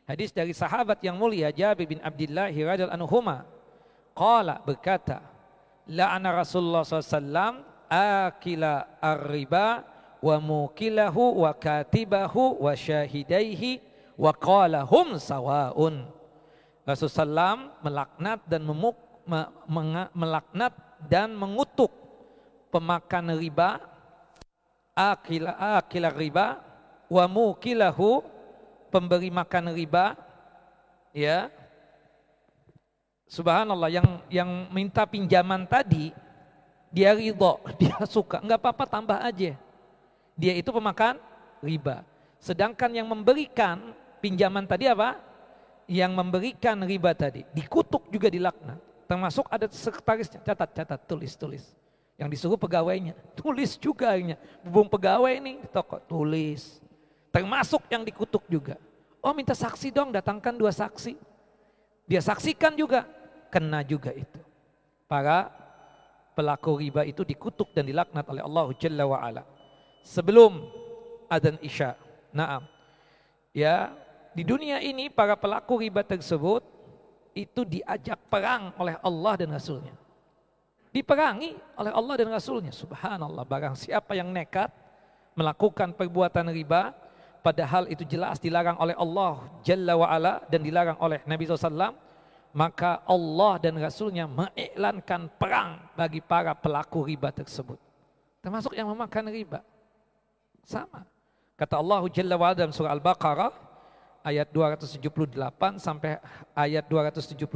hadis dari sahabat yang mulia Jabir bin Abdullah radhiyallahu anhuma. Qala berkata, la'ana Rasulullah SAW akila ar-riba wa mukilahu wa katibahu wa syahidaihi wa qala hum sawaun. Rasulullah SAW melaknat dan memuk, me, melaknat dan mengutuk pemakan riba akila akila riba wa mukilahu pemberi makan riba ya. Subhanallah yang yang minta pinjaman tadi dia ridho dia suka. Nggak apa-apa tambah aja. Dia itu pemakan riba. Sedangkan yang memberikan pinjaman tadi apa? Yang memberikan riba tadi. Dikutuk juga dilaknat. Termasuk ada sekretarisnya. Catat catat tulis tulis. Yang disuruh pegawainya. Tulis juga akhirnya. Bubung pegawai ini toko. Tulis Termasuk yang dikutuk juga. Oh minta saksi dong, datangkan dua saksi. Dia saksikan juga, kena juga itu. Para pelaku riba itu dikutuk dan dilaknat oleh Allah Jalla wa'ala. Sebelum adzan isya. Naam. Ya, di dunia ini para pelaku riba tersebut itu diajak perang oleh Allah dan Rasulnya. Diperangi oleh Allah dan Rasulnya. Subhanallah, barang siapa yang nekat melakukan perbuatan riba, padahal itu jelas dilarang oleh Allah Jalla wa'ala dan dilarang oleh Nabi SAW, maka Allah dan Rasulnya mengiklankan perang bagi para pelaku riba tersebut. Termasuk yang memakan riba. Sama. Kata Allah Jalla wa'ala dalam surah Al-Baqarah ayat 278 sampai ayat 279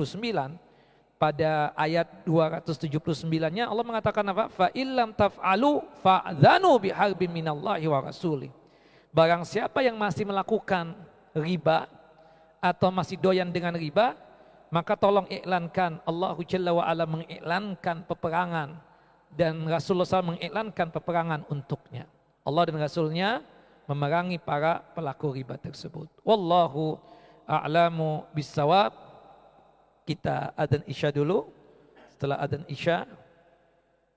pada ayat 279-nya Allah mengatakan apa? Fa illam taf'alu fa'dzanu biharbin minallahi wa rasulih. Barang siapa yang masih melakukan riba atau masih doyan dengan riba, maka tolong iklankan Allah Jalla wa ala mengiklankan peperangan dan Rasulullah SAW mengiklankan peperangan untuknya. Allah dan Rasulnya memerangi para pelaku riba tersebut. Wallahu a'lamu bisawab. Kita adzan isya dulu. Setelah adzan isya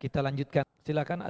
kita lanjutkan. Silakan.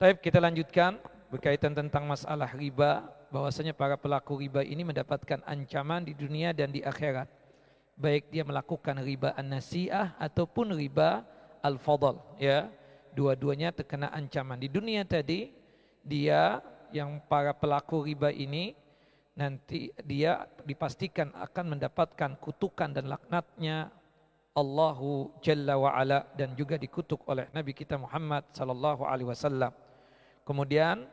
Baik, kita lanjutkan berkaitan tentang masalah riba, bahwasanya para pelaku riba ini mendapatkan ancaman di dunia dan di akhirat. Baik dia melakukan riba an-nasi'ah ataupun riba al-fadl, ya. Dua-duanya terkena ancaman. Di dunia tadi dia yang para pelaku riba ini nanti dia dipastikan akan mendapatkan kutukan dan laknatnya Allahu Jalla wa Ala dan juga dikutuk oleh Nabi kita Muhammad sallallahu alaihi wasallam. Kemudian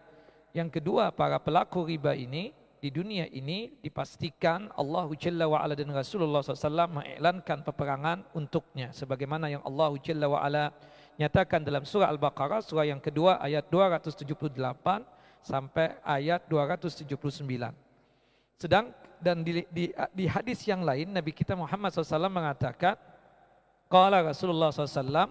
yang kedua para pelaku riba ini di dunia ini dipastikan Allahu Jalla wa Ala dan Rasulullah SAW mengiklankan peperangan untuknya sebagaimana yang Allahu Jalla wa Ala nyatakan dalam surah Al-Baqarah surah yang kedua ayat 278 sampai ayat 279. Sedang dan di, di, di hadis yang lain Nabi kita Muhammad SAW mengatakan Qala Rasulullah SAW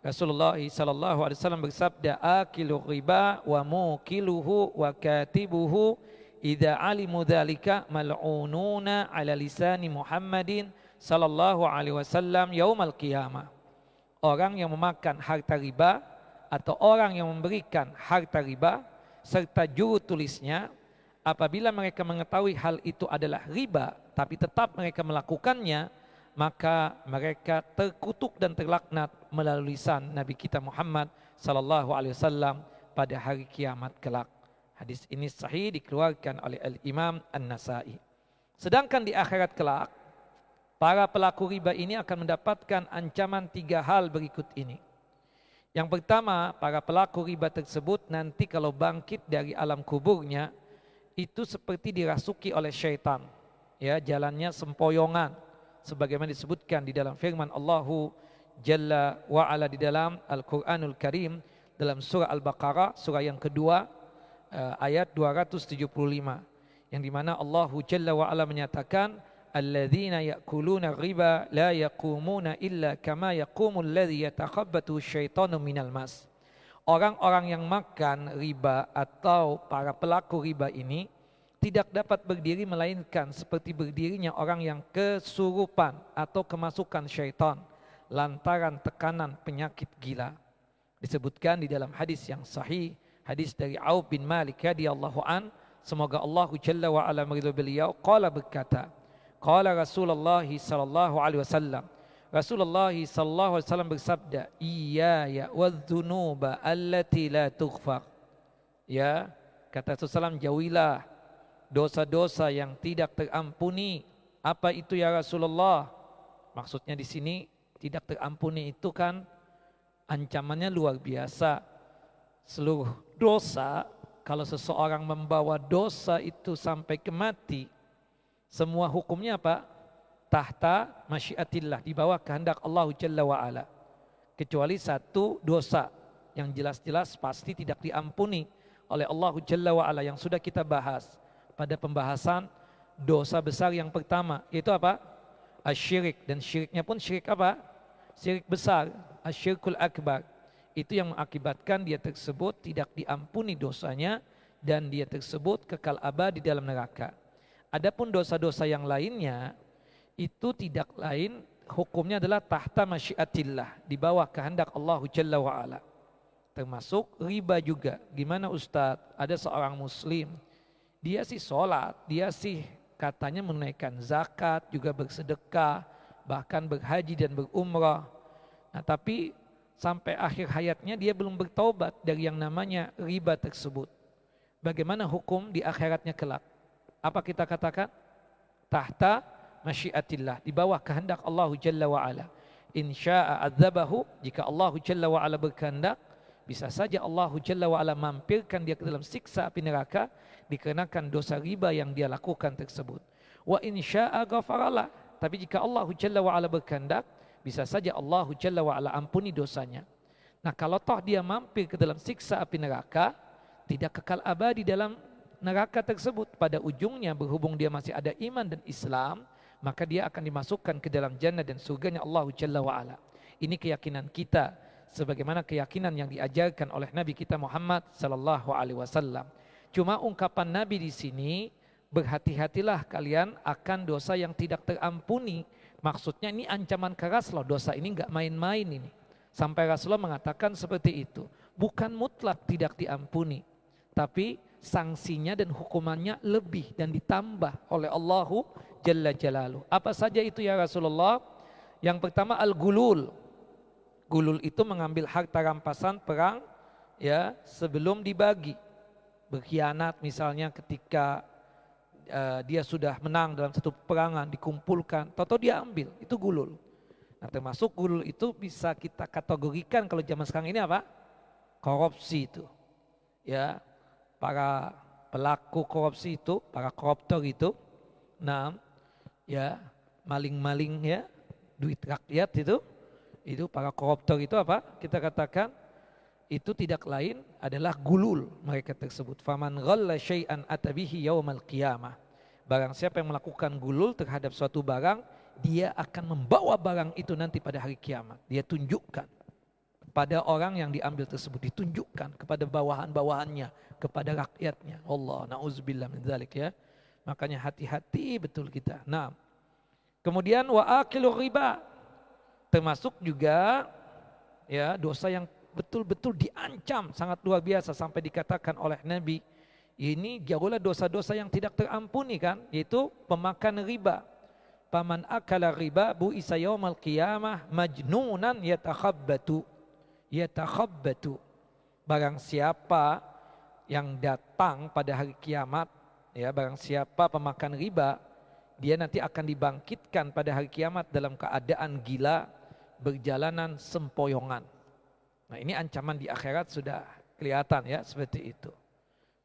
Rasulullah sallallahu alaihi wasallam bersabda akilu riba wa mukiluhu wa katibuhu idza alimu dzalika mal'ununa ala lisani Muhammadin sallallahu alaihi wasallam yaumal qiyamah. Orang yang memakan harta riba atau orang yang memberikan harta riba serta juru tulisnya apabila mereka mengetahui hal itu adalah riba tapi tetap mereka melakukannya maka mereka terkutuk dan terlaknat melalui lisan Nabi kita Muhammad sallallahu alaihi wasallam pada hari kiamat kelak. Hadis ini sahih dikeluarkan oleh Al-Imam An-Nasai. Sedangkan di akhirat kelak, para pelaku riba ini akan mendapatkan ancaman tiga hal berikut ini. Yang pertama, para pelaku riba tersebut nanti kalau bangkit dari alam kuburnya, itu seperti dirasuki oleh syaitan. Ya, jalannya sempoyongan sebagaimana disebutkan di dalam firman Allahu Jalla wa ala di dalam Al-Qur'anul Karim dalam surah Al-Baqarah surah yang kedua uh, ayat 275 yang di mana Allahu Jalla wa ala menyatakan alladzina ya'kuluna riba la yaqumuna illa kama yaqumul ladzi yatakhabbathu syaitanu minal mas. Orang-orang yang makan riba atau para pelaku riba ini tidak dapat berdiri melainkan seperti berdirinya orang yang kesurupan atau kemasukan syaitan lantaran tekanan penyakit gila. Disebutkan di dalam hadis yang sahih, hadis dari Auf bin Malik radhiyallahu an, semoga Allah Jalla wa ala meridho beliau, qala berkata, qala Rasulullah sallallahu alaihi wasallam, Rasulullah sallallahu alaihi wasallam bersabda, "Iyaya wadzunuba allati la tughfar." Ya, kata Rasulullah jauhilah dosa-dosa yang tidak terampuni. Apa itu ya Rasulullah? Maksudnya di sini tidak terampuni itu kan ancamannya luar biasa. Seluruh dosa, kalau seseorang membawa dosa itu sampai ke mati, semua hukumnya apa? Tahta masyiatillah, di bawah kehendak Allah Jalla wa'ala. Kecuali satu dosa yang jelas-jelas pasti tidak diampuni oleh Allah Jalla wa'ala yang sudah kita bahas pada pembahasan dosa besar yang pertama yaitu apa? Asyirik dan syiriknya pun syirik apa? Syirik besar, asyirkul akbar. Itu yang mengakibatkan dia tersebut tidak diampuni dosanya dan dia tersebut kekal abadi dalam neraka. Adapun dosa-dosa yang lainnya itu tidak lain hukumnya adalah tahta masyiatillah di bawah kehendak Allah Jalla. Termasuk riba juga. Gimana Ustadz? Ada seorang muslim dia sih sholat, dia sih katanya menunaikan zakat, juga bersedekah, bahkan berhaji dan berumrah. Nah tapi sampai akhir hayatnya dia belum bertobat dari yang namanya riba tersebut. Bagaimana hukum di akhiratnya kelak? Apa kita katakan? Tahta masyiatillah, di bawah kehendak Allah Jalla wa'ala. Insya'a adzabahu, jika Allah Jalla wa'ala berkehendak, bisa saja Allah Jalla wa'ala mampirkan dia ke dalam siksa api neraka dikarenakan dosa riba yang dia lakukan tersebut. Wa insya'a ghafaralah. Tapi jika Allah Jalla wa'ala berkehendak, bisa saja Allah Jalla wa'ala ampuni dosanya. Nah kalau toh dia mampir ke dalam siksa api neraka, tidak kekal abadi dalam neraka tersebut. Pada ujungnya berhubung dia masih ada iman dan Islam, maka dia akan dimasukkan ke dalam jannah dan surganya Allah Jalla wa'ala. Ini keyakinan kita sebagaimana keyakinan yang diajarkan oleh Nabi kita Muhammad sallallahu alaihi wasallam. Cuma ungkapan Nabi di sini berhati-hatilah kalian akan dosa yang tidak terampuni. Maksudnya ini ancaman keras loh dosa ini nggak main-main ini. Sampai Rasulullah mengatakan seperti itu. Bukan mutlak tidak diampuni. Tapi sanksinya dan hukumannya lebih dan ditambah oleh Allahu Jalla Jalalu. Apa saja itu ya Rasulullah? Yang pertama al-gulul. Gulul itu mengambil harta rampasan perang ya sebelum dibagi. Berkhianat misalnya ketika uh, dia sudah menang dalam satu perangan dikumpulkan, toto dia ambil, itu gulul. Nah termasuk gulul itu bisa kita kategorikan kalau zaman sekarang ini apa? Korupsi itu. Ya, para pelaku korupsi itu, para koruptor itu, nah ya maling-maling ya duit rakyat itu, itu para koruptor itu apa? Kita katakan itu tidak lain adalah gulul mereka tersebut. Faman ghalla syai'an atabihi yaumal qiyamah. Barang siapa yang melakukan gulul terhadap suatu barang, dia akan membawa barang itu nanti pada hari kiamat. Dia tunjukkan pada orang yang diambil tersebut, ditunjukkan kepada bawahan-bawahannya, kepada rakyatnya. Allah, na'udzubillah min zalik ya. Makanya hati-hati betul kita. Nah, kemudian wa akilu riba termasuk juga ya dosa yang betul-betul diancam sangat luar biasa sampai dikatakan oleh Nabi. Ini jauhlah dosa-dosa yang tidak terampuni kan? Yaitu pemakan riba. Paman akala riba bu isa yaumal qiyamah majnunan yatakhabbatu. Yatakhabbatu. Barang siapa yang datang pada hari kiamat ya barang siapa pemakan riba dia nanti akan dibangkitkan pada hari kiamat dalam keadaan gila berjalanan sempoyongan. Nah ini ancaman di akhirat sudah kelihatan ya seperti itu.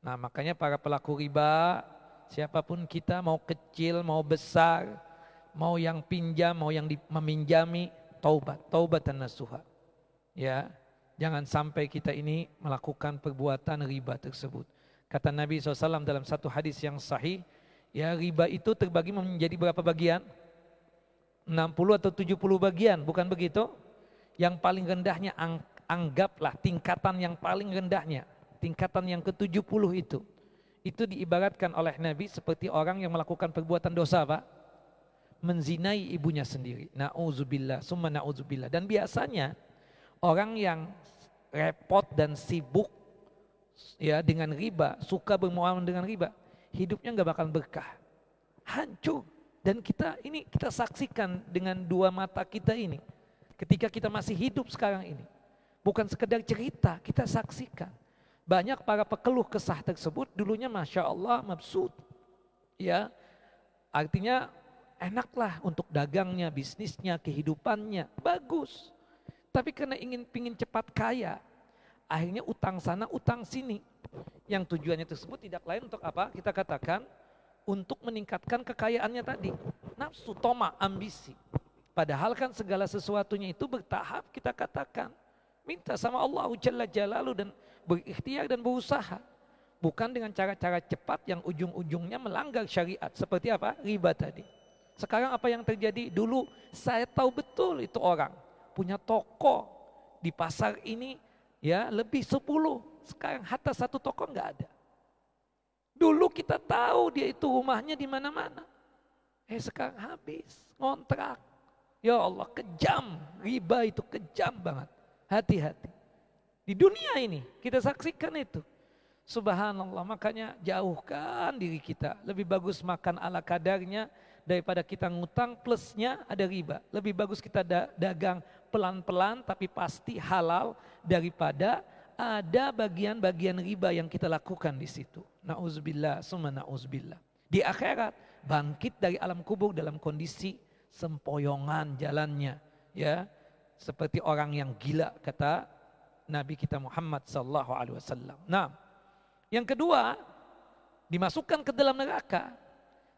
Nah makanya para pelaku riba, siapa pun kita mau kecil, mau besar, mau yang pinjam, mau yang meminjami, taubat, taubat dan nasuha. Ya, jangan sampai kita ini melakukan perbuatan riba tersebut. Kata Nabi SAW dalam satu hadis yang sahih, ya riba itu terbagi menjadi berapa bagian? 60 atau 70 bagian, bukan begitu? Yang paling rendahnya anggaplah tingkatan yang paling rendahnya, tingkatan yang ke-70 itu. Itu diibaratkan oleh Nabi seperti orang yang melakukan perbuatan dosa, Pak. Menzinai ibunya sendiri. Nauzubillah, summa nauzubillah. Dan biasanya orang yang repot dan sibuk ya dengan riba, suka bermuamalah dengan riba, hidupnya nggak bakal berkah. Hancur dan kita ini kita saksikan dengan dua mata kita ini. Ketika kita masih hidup sekarang ini. Bukan sekedar cerita, kita saksikan. Banyak para pekeluh kesah tersebut dulunya Masya Allah mabsud. Ya, artinya enaklah untuk dagangnya, bisnisnya, kehidupannya. Bagus. Tapi karena ingin pingin cepat kaya, akhirnya utang sana, utang sini. Yang tujuannya tersebut tidak lain untuk apa? Kita katakan untuk meningkatkan kekayaannya tadi. Nafsu, toma, ambisi. Padahal kan segala sesuatunya itu bertahap kita katakan. Minta sama Allah Jalla Jalalu dan berikhtiar dan berusaha. Bukan dengan cara-cara cepat yang ujung-ujungnya melanggar syariat. Seperti apa? Riba tadi. Sekarang apa yang terjadi? Dulu saya tahu betul itu orang. Punya toko di pasar ini ya lebih sepuluh. Sekarang hatta satu toko nggak ada. Dulu kita tahu dia itu rumahnya di mana-mana. Eh sekarang habis, ngontrak. Ya Allah, kejam. Riba itu kejam banget. Hati-hati. Di dunia ini kita saksikan itu. Subhanallah, makanya jauhkan diri kita. Lebih bagus makan ala kadarnya daripada kita ngutang plusnya ada riba. Lebih bagus kita dagang pelan-pelan tapi pasti halal daripada ada bagian-bagian riba yang kita lakukan di situ. Nauzubillah, summa nauzubillah. Di akhirat bangkit dari alam kubur dalam kondisi sempoyongan jalannya, ya. Seperti orang yang gila kata Nabi kita Muhammad sallallahu alaihi wasallam. Nah, yang kedua dimasukkan ke dalam neraka.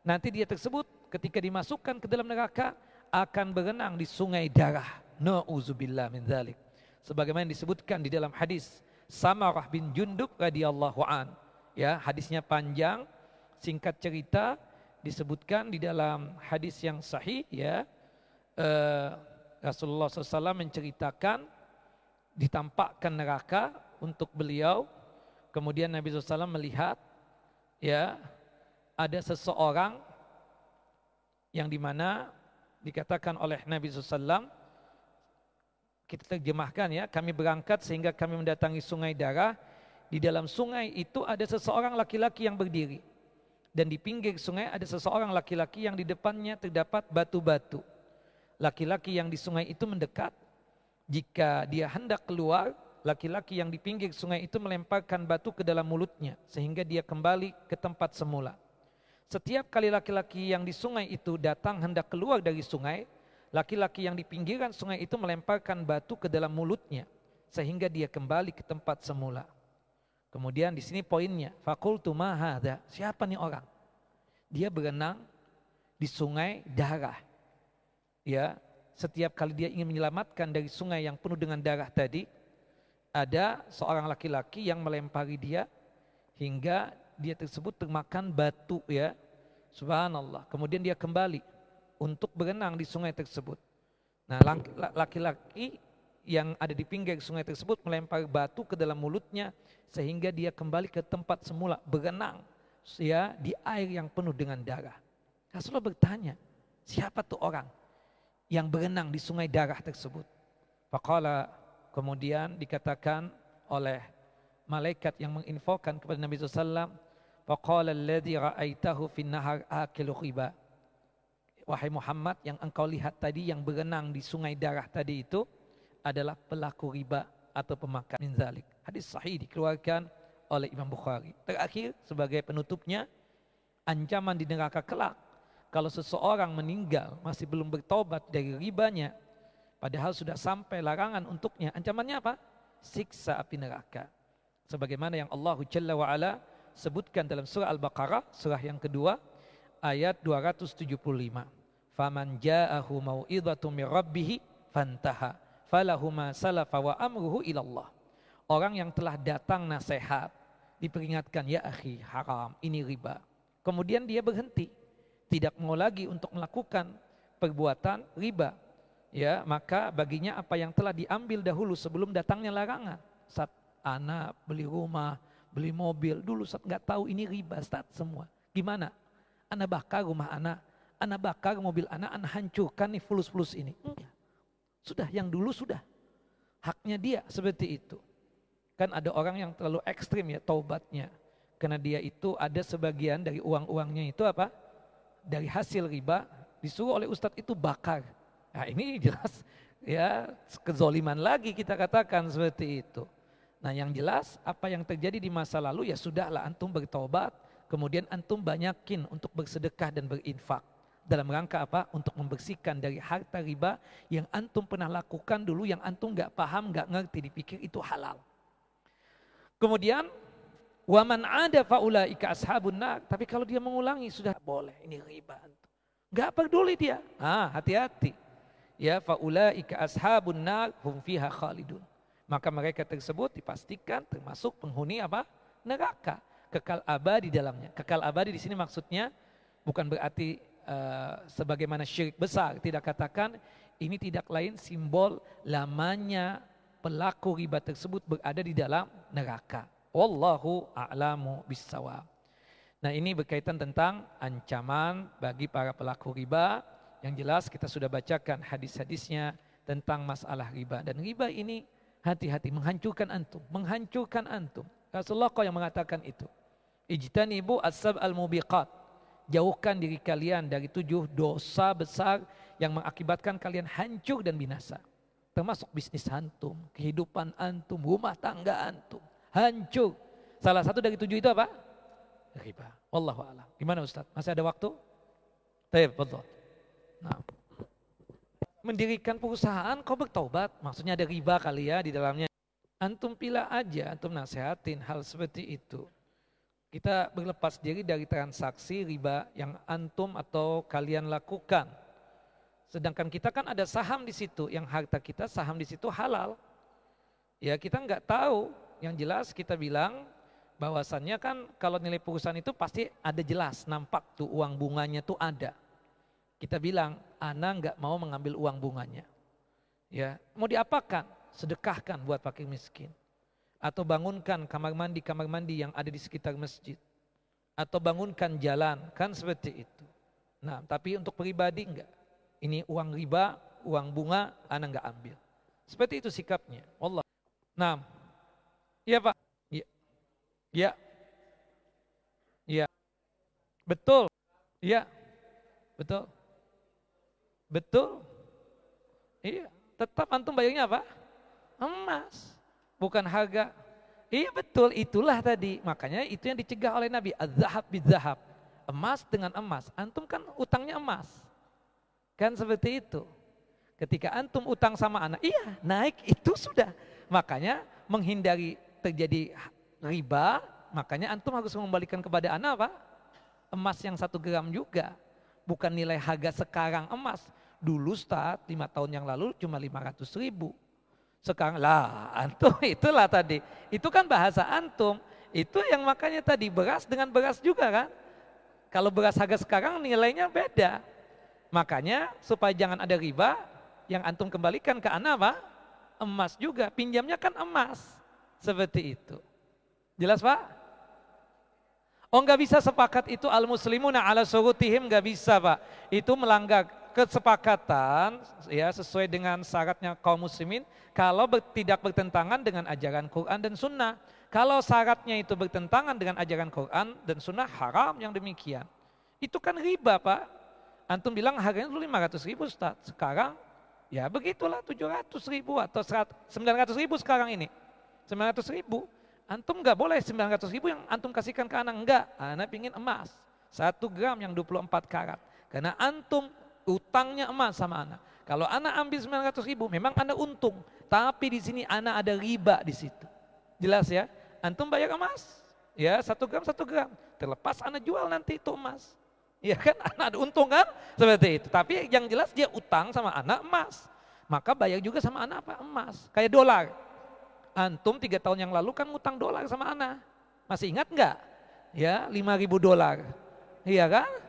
Nanti dia tersebut ketika dimasukkan ke dalam neraka akan berenang di sungai darah. Nauzubillah min dzalik. Sebagaimana disebutkan di dalam hadis Samarah bin Jundub radhiyallahu an. Ya, hadisnya panjang, singkat cerita disebutkan di dalam hadis yang sahih ya. Uh, Rasulullah SAW menceritakan ditampakkan neraka untuk beliau. Kemudian Nabi SAW melihat ya ada seseorang yang di mana dikatakan oleh Nabi SAW kita terjemahkan ya, kami berangkat sehingga kami mendatangi sungai darah di dalam sungai itu ada seseorang laki-laki yang berdiri. Dan di pinggir sungai ada seseorang laki-laki yang di depannya terdapat batu-batu. Laki-laki yang di sungai itu mendekat. Jika dia hendak keluar, laki-laki yang di pinggir sungai itu melemparkan batu ke dalam mulutnya sehingga dia kembali ke tempat semula. Setiap kali laki-laki yang di sungai itu datang hendak keluar dari sungai, laki-laki yang di pinggiran sungai itu melemparkan batu ke dalam mulutnya sehingga dia kembali ke tempat semula. Kemudian di sini poinnya, fakultu mahada. Siapa nih orang? Dia berenang di sungai darah. Ya, setiap kali dia ingin menyelamatkan dari sungai yang penuh dengan darah tadi, ada seorang laki-laki yang melempari dia hingga dia tersebut termakan batu ya. Subhanallah. Kemudian dia kembali untuk berenang di sungai tersebut. Nah, laki-laki yang ada di pinggir sungai tersebut melempar batu ke dalam mulutnya sehingga dia kembali ke tempat semula berenang ya di air yang penuh dengan darah. Rasulullah bertanya, siapa tuh orang yang berenang di sungai darah tersebut? Faqala kemudian dikatakan oleh malaikat yang menginfokan kepada Nabi SAW, Faqala alladhi ra'aitahu fin nahar akilu wahai Muhammad yang engkau lihat tadi yang berenang di sungai darah tadi itu adalah pelaku riba atau pemakan minzalik. Hadis sahih dikeluarkan oleh Imam Bukhari. Terakhir sebagai penutupnya ancaman di neraka kelak kalau seseorang meninggal masih belum bertobat dari ribanya padahal sudah sampai larangan untuknya ancamannya apa? Siksa api neraka. Sebagaimana yang Allah Jalla wa ala sebutkan dalam surah Al-Baqarah surah yang kedua ayat 275. Faman ja'ahu mau'idhatu min rabbih fantaha falahuma salafa wa amruhu ilallah. Orang yang telah datang nasihat diperingatkan ya akhi haram ini riba. Kemudian dia berhenti tidak mau lagi untuk melakukan perbuatan riba. Ya, maka baginya apa yang telah diambil dahulu sebelum datangnya larangan. Saat anak beli rumah, beli mobil, dulu saat nggak tahu ini riba, saat semua. Gimana? Anak bakar rumah anak, anak bakar mobil anak, anak hancurkan nih fulus-fulus ini. Enggak. Sudah yang dulu sudah. Haknya dia seperti itu. Kan ada orang yang terlalu ekstrim ya taubatnya. Karena dia itu ada sebagian dari uang-uangnya itu apa? Dari hasil riba disuruh oleh ustadz itu bakar. Nah ini jelas ya kezoliman lagi kita katakan seperti itu. Nah yang jelas apa yang terjadi di masa lalu ya sudahlah antum bertobat. Kemudian antum banyakin untuk bersedekah dan berinfak dalam rangka apa? Untuk membersihkan dari harta riba yang antum pernah lakukan dulu yang antum nggak paham, nggak ngerti, dipikir itu halal. Kemudian waman ada faulaika ashabun nar. Tapi kalau dia mengulangi sudah boleh ini riba antum. Nggak peduli dia. Ah, hati-hati. Ya faulaika ashabun nar hum fiha khalidun. Maka mereka tersebut dipastikan termasuk penghuni apa? Neraka. Kekal abadi dalamnya. Kekal abadi di sini maksudnya bukan berarti Eh, sebagaimana syirik besar tidak katakan ini tidak lain simbol lamanya pelaku riba tersebut berada di dalam neraka. Wallahu a'lamu bissawab. Nah ini berkaitan tentang ancaman bagi para pelaku riba. Yang jelas kita sudah bacakan hadis-hadisnya tentang masalah riba. Dan riba ini hati-hati menghancurkan antum. Menghancurkan antum. Rasulullah kau yang mengatakan itu. Ijtanibu as-sab al-mubiqat jauhkan diri kalian dari tujuh dosa besar yang mengakibatkan kalian hancur dan binasa. Termasuk bisnis antum, kehidupan antum, rumah tangga antum. Hancur. Salah satu dari tujuh itu apa? Riba. Wallahu a'lam. Gimana Ustaz? Masih ada waktu? Baik, betul. Nah. Mendirikan perusahaan kau bertobat, maksudnya ada riba kali ya di dalamnya. Antum pilih aja, antum nasehatin hal seperti itu. Kita berlepas diri dari transaksi riba yang antum atau kalian lakukan. Sedangkan kita kan ada saham di situ, yang harta kita saham di situ halal. Ya kita nggak tahu, yang jelas kita bilang bahwasannya kan kalau nilai perusahaan itu pasti ada jelas, nampak tuh uang bunganya tuh ada. Kita bilang, Ana nggak mau mengambil uang bunganya. Ya, mau diapakan? Sedekahkan buat fakir miskin atau bangunkan kamar mandi kamar mandi yang ada di sekitar masjid atau bangunkan jalan kan seperti itu nah tapi untuk pribadi enggak ini uang riba uang bunga anak enggak ambil seperti itu sikapnya Allah nah iya Pak ya. Ya. Ya. Betul. Ya. Betul. Betul. Iya. Tetap antum bayarnya apa? Emas. Bukan harga. Iya betul, itulah tadi. Makanya itu yang dicegah oleh Nabi. Az-zahab zahab Emas dengan emas. Antum kan utangnya emas. Kan seperti itu. Ketika antum utang sama anak, iya naik itu sudah. Makanya menghindari terjadi riba, makanya antum harus mengembalikan kepada anak apa? Emas yang satu gram juga. Bukan nilai harga sekarang emas. Dulu start lima tahun yang lalu cuma 500 ribu. Sekarang lah antum itulah tadi. Itu kan bahasa antum. Itu yang makanya tadi beras dengan beras juga kan. Kalau beras harga sekarang nilainya beda. Makanya supaya jangan ada riba, yang antum kembalikan ke anak apa? Emas juga, pinjamnya kan emas. Seperti itu. Jelas Pak? Oh nggak bisa sepakat itu al muslimuna ala surutihim nggak bisa Pak. Itu melanggar kesepakatan ya sesuai dengan syaratnya kaum muslimin kalau ber, tidak bertentangan dengan ajaran Quran dan Sunnah. Kalau syaratnya itu bertentangan dengan ajaran Quran dan Sunnah haram yang demikian. Itu kan riba Pak. Antum bilang harganya dulu 500 ribu Ustaz. Sekarang Ya begitulah 700 ribu atau 900 ribu sekarang ini. 900 ribu. Antum nggak boleh 900 ribu yang antum kasihkan ke anak. Enggak, anak pingin emas. Satu gram yang 24 karat. Karena antum utangnya emas sama anak. Kalau anak ambil 900 ribu memang anak untung. Tapi di sini anak ada riba di situ. Jelas ya? Antum bayar emas. Ya satu gram satu gram. Terlepas anak jual nanti itu emas. Ya kan anak ada untung kan seperti itu. Tapi yang jelas dia utang sama anak emas. Maka bayar juga sama anak apa? Emas. Kayak dolar. Antum tiga tahun yang lalu kan utang dolar sama anak. Masih ingat nggak? Ya lima ribu dolar. Iya kan?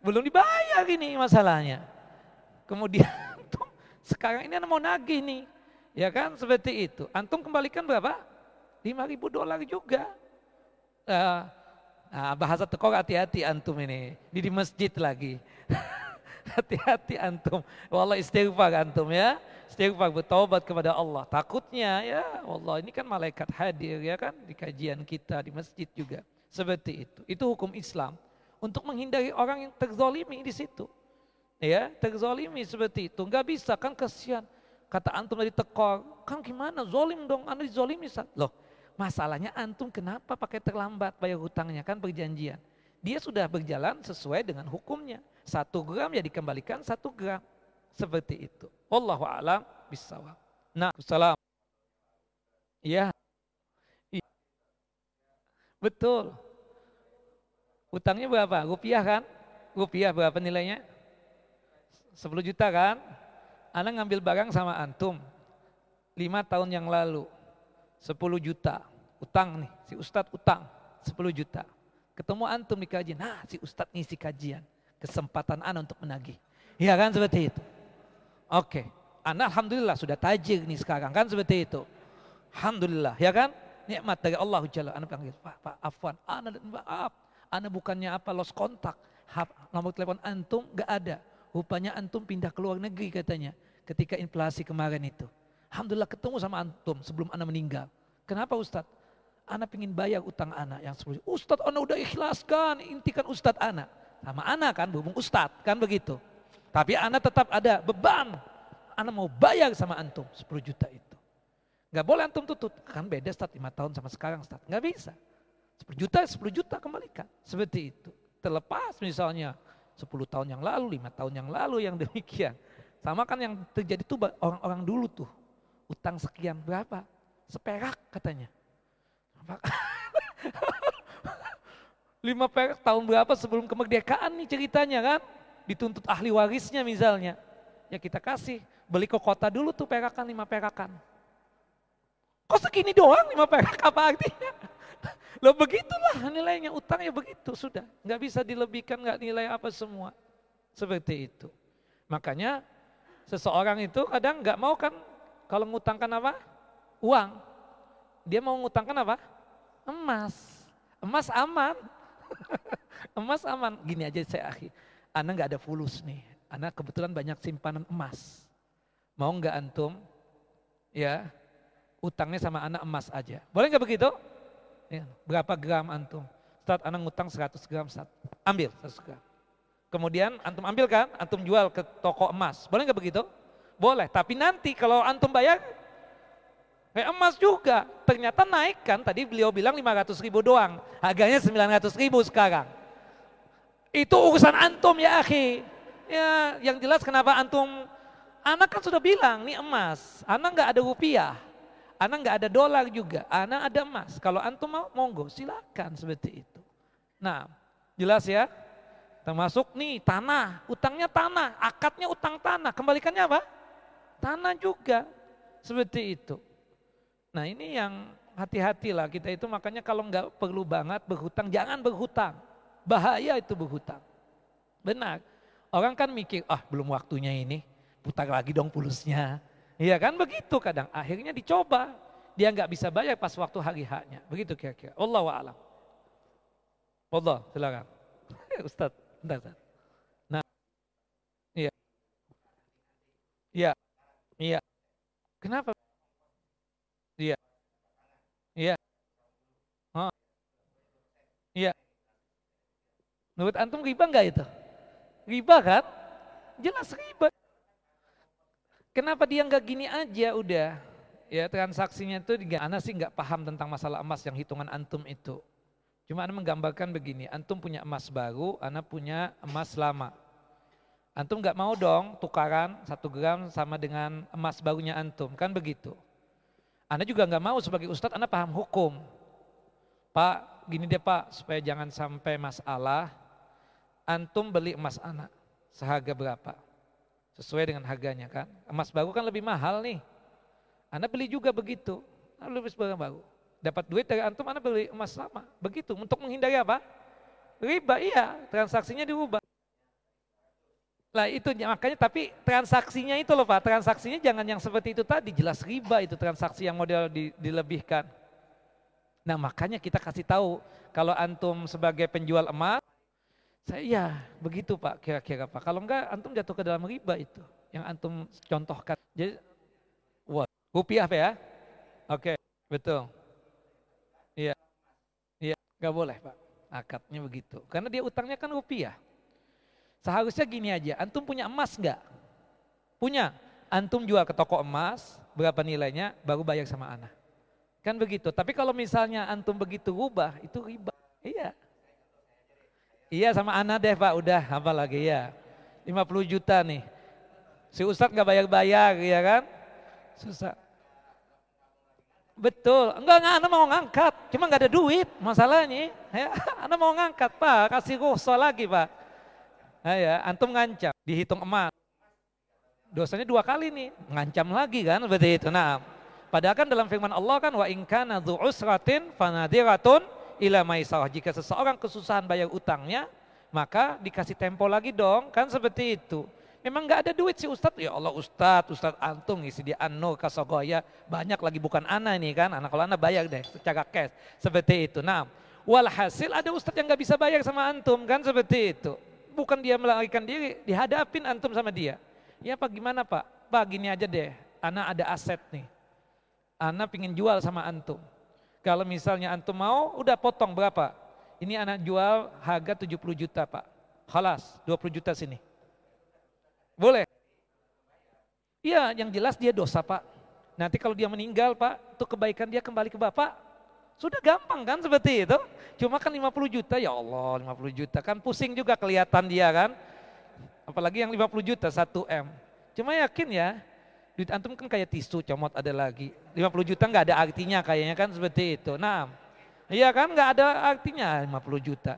Belum dibayar ini masalahnya. Kemudian antum sekarang ini mau nagih nih. Ya kan seperti itu. Antum kembalikan berapa? Lima ribu dolar juga. Uh, Nah, bahasa tekok hati-hati antum ini. Di, di masjid lagi. hati-hati antum. Wallah istighfar antum ya. Istighfar bertobat kepada Allah. Takutnya ya Allah ini kan malaikat hadir ya kan di kajian kita di masjid juga. Seperti itu. Itu hukum Islam. Untuk menghindari orang yang terzolimi di situ. Ya, terzolimi seperti itu. Enggak bisa kan kasihan. Kata antum tadi tekor, kan gimana zolim dong, anda dizolimi. Loh, Masalahnya antum kenapa pakai terlambat bayar hutangnya kan perjanjian. Dia sudah berjalan sesuai dengan hukumnya. Satu gram ya dikembalikan satu gram. Seperti itu. Wallahu a'lam bisawab. Nah, salam. Iya. Betul. Utangnya berapa? Rupiah kan? Rupiah berapa nilainya? 10 juta kan? Anda ngambil barang sama antum. 5 tahun yang lalu 10 juta. Utang nih, si Ustadz utang 10 juta. Ketemu antum di kajian, nah si Ustadz ngisi kajian. Kesempatan Anda untuk menagih. Iya kan seperti itu. Oke, Anda Alhamdulillah sudah tajir nih sekarang kan seperti itu. Alhamdulillah, ya kan? Nikmat dari Allah Jalla. Anda panggil, Pak, Pak Afwan, Anda maaf. Anda bukannya apa, lost kontak. Nomor telepon antum gak ada. Rupanya antum pindah ke luar negeri katanya. Ketika inflasi kemarin itu. Alhamdulillah ketemu sama antum sebelum anak meninggal. Kenapa Ustadz? Anak ingin bayar utang anak yang sebelum Ustadz anak udah ikhlaskan, intikan Ustadz anak. Sama anak kan, berhubung Ustadz kan begitu. Tapi anak tetap ada beban. Anak mau bayar sama antum 10 juta itu. Gak boleh antum tutut. Kan beda Ustadz 5 tahun sama sekarang Ustadz. Gak bisa. 10 juta, 10 juta kembalikan. Seperti itu. Terlepas misalnya 10 tahun yang lalu, 5 tahun yang lalu yang demikian. Sama kan yang terjadi tuh orang-orang dulu tuh utang sekian berapa? Seperak katanya. Lima perak tahun berapa sebelum kemerdekaan nih ceritanya kan? Dituntut ahli warisnya misalnya. Ya kita kasih, beli ke kota dulu tuh perakan lima perakan. Kok segini doang lima perak apa artinya? Lo begitulah nilainya utang ya begitu sudah. Nggak bisa dilebihkan nggak nilai apa semua. Seperti itu. Makanya seseorang itu kadang nggak mau kan kalau ngutangkan apa? Uang. Dia mau ngutangkan apa? Emas. Emas aman. emas aman. Gini aja saya akhi. Anda nggak ada fulus nih. Anda kebetulan banyak simpanan emas. Mau nggak antum? Ya, utangnya sama anak emas aja. Boleh nggak begitu? Ya, berapa gram antum? Ustaz, anak ngutang 100 gram, Ustaz. Ambil 100 gram. Kemudian antum ambil kan, antum jual ke toko emas. Boleh nggak begitu? Boleh, tapi nanti kalau antum bayar, kayak emas juga. Ternyata naik kan, tadi beliau bilang 500 ribu doang. Harganya 900 ribu sekarang. Itu urusan antum ya akhi. Ya, yang jelas kenapa antum, anak kan sudah bilang, nih emas. Anak nggak ada rupiah. Anak nggak ada dolar juga, anak ada emas. Kalau antum mau, monggo silakan seperti itu. Nah, jelas ya? Termasuk nih tanah, utangnya tanah, akadnya utang tanah, kembalikannya apa? Tanah juga, seperti itu. Nah ini yang hati-hatilah kita itu makanya kalau nggak perlu banget berhutang, jangan berhutang. Bahaya itu berhutang. Benar, orang kan mikir, ah belum waktunya ini, putar lagi dong pulusnya. Iya kan begitu kadang, akhirnya dicoba. Dia nggak bisa bayar pas waktu hari haknya. Begitu kira-kira. Allah wa'alam. Allah, silakan. Ustadz. Bentar, bentar. Nah, iya. Iya. Iya. Kenapa? Iya. Iya. Iya. Menurut antum riba enggak itu? Riba kan? Jelas riba. Kenapa dia enggak gini aja udah? Ya transaksinya itu, anak sih enggak paham tentang masalah emas yang hitungan antum itu. Cuma Anda menggambarkan begini, Antum punya emas baru, Anda punya emas lama. Antum nggak mau dong tukaran satu gram sama dengan emas barunya Antum, kan begitu. Anda juga nggak mau sebagai ustadz Anda paham hukum. Pak, gini deh Pak, supaya jangan sampai masalah, Antum beli emas anak, seharga berapa? Sesuai dengan harganya kan. Emas baru kan lebih mahal nih. Anda beli juga begitu, lebih sebagai baru dapat duit dari antum, anda beli emas lama. Begitu, untuk menghindari apa? Riba, iya, transaksinya diubah. Lah itu makanya tapi transaksinya itu loh Pak, transaksinya jangan yang seperti itu tadi, jelas riba itu transaksi yang model di, dilebihkan. Nah makanya kita kasih tahu kalau antum sebagai penjual emas, saya ya begitu Pak kira-kira Pak. Kalau enggak antum jatuh ke dalam riba itu yang antum contohkan. Jadi, wah, rupiah Pak ya? Oke, betul. Gak boleh Pak, akadnya begitu. Karena dia utangnya kan rupiah. Seharusnya gini aja, antum punya emas nggak? Punya. Antum jual ke toko emas, berapa nilainya, baru bayar sama anak. Kan begitu. Tapi kalau misalnya antum begitu rubah, itu riba. Iya. Iya sama anak deh Pak, udah apa lagi ya. 50 juta nih. Si Ustadz nggak bayar-bayar ya kan? Susah. Betul, enggak, enggak, Anda mau ngangkat, cuma enggak ada duit masalahnya. Ya, anda mau ngangkat, Pak, kasih rukhsah lagi, Pak. Nah, ya, antum ngancam, dihitung emas. Dosanya dua kali nih, ngancam lagi kan, seperti itu. Nah, padahal kan dalam firman Allah kan, wa inkana usratin fanadiratun ila maisarah. Jika seseorang kesusahan bayar utangnya, maka dikasih tempo lagi dong, kan seperti itu. Memang nggak ada duit si Ustadz, ya Allah Ustadz, Ustadz Antung isi dia Anu Kasogoya, banyak lagi bukan anak ini kan, anak kalau anak bayar deh secara cash, seperti itu. Nah, walhasil ada Ustadz yang nggak bisa bayar sama Antum kan seperti itu. Bukan dia melarikan diri, dihadapin Antum sama dia. Ya Pak gimana Pak? Pak gini aja deh, anak ada aset nih. Anak pingin jual sama Antum. Kalau misalnya Antum mau, udah potong berapa? Ini anak jual harga 70 juta Pak. Halas, 20 juta sini boleh? Iya, yang jelas dia dosa Pak. Nanti kalau dia meninggal Pak, itu kebaikan dia kembali ke Bapak. Sudah gampang kan seperti itu. Cuma kan 50 juta, ya Allah 50 juta. Kan pusing juga kelihatan dia kan. Apalagi yang 50 juta, 1 M. Cuma yakin ya, duit antum kan kayak tisu, comot ada lagi. 50 juta nggak ada artinya kayaknya kan seperti itu. Nah, iya kan nggak ada artinya 50 juta.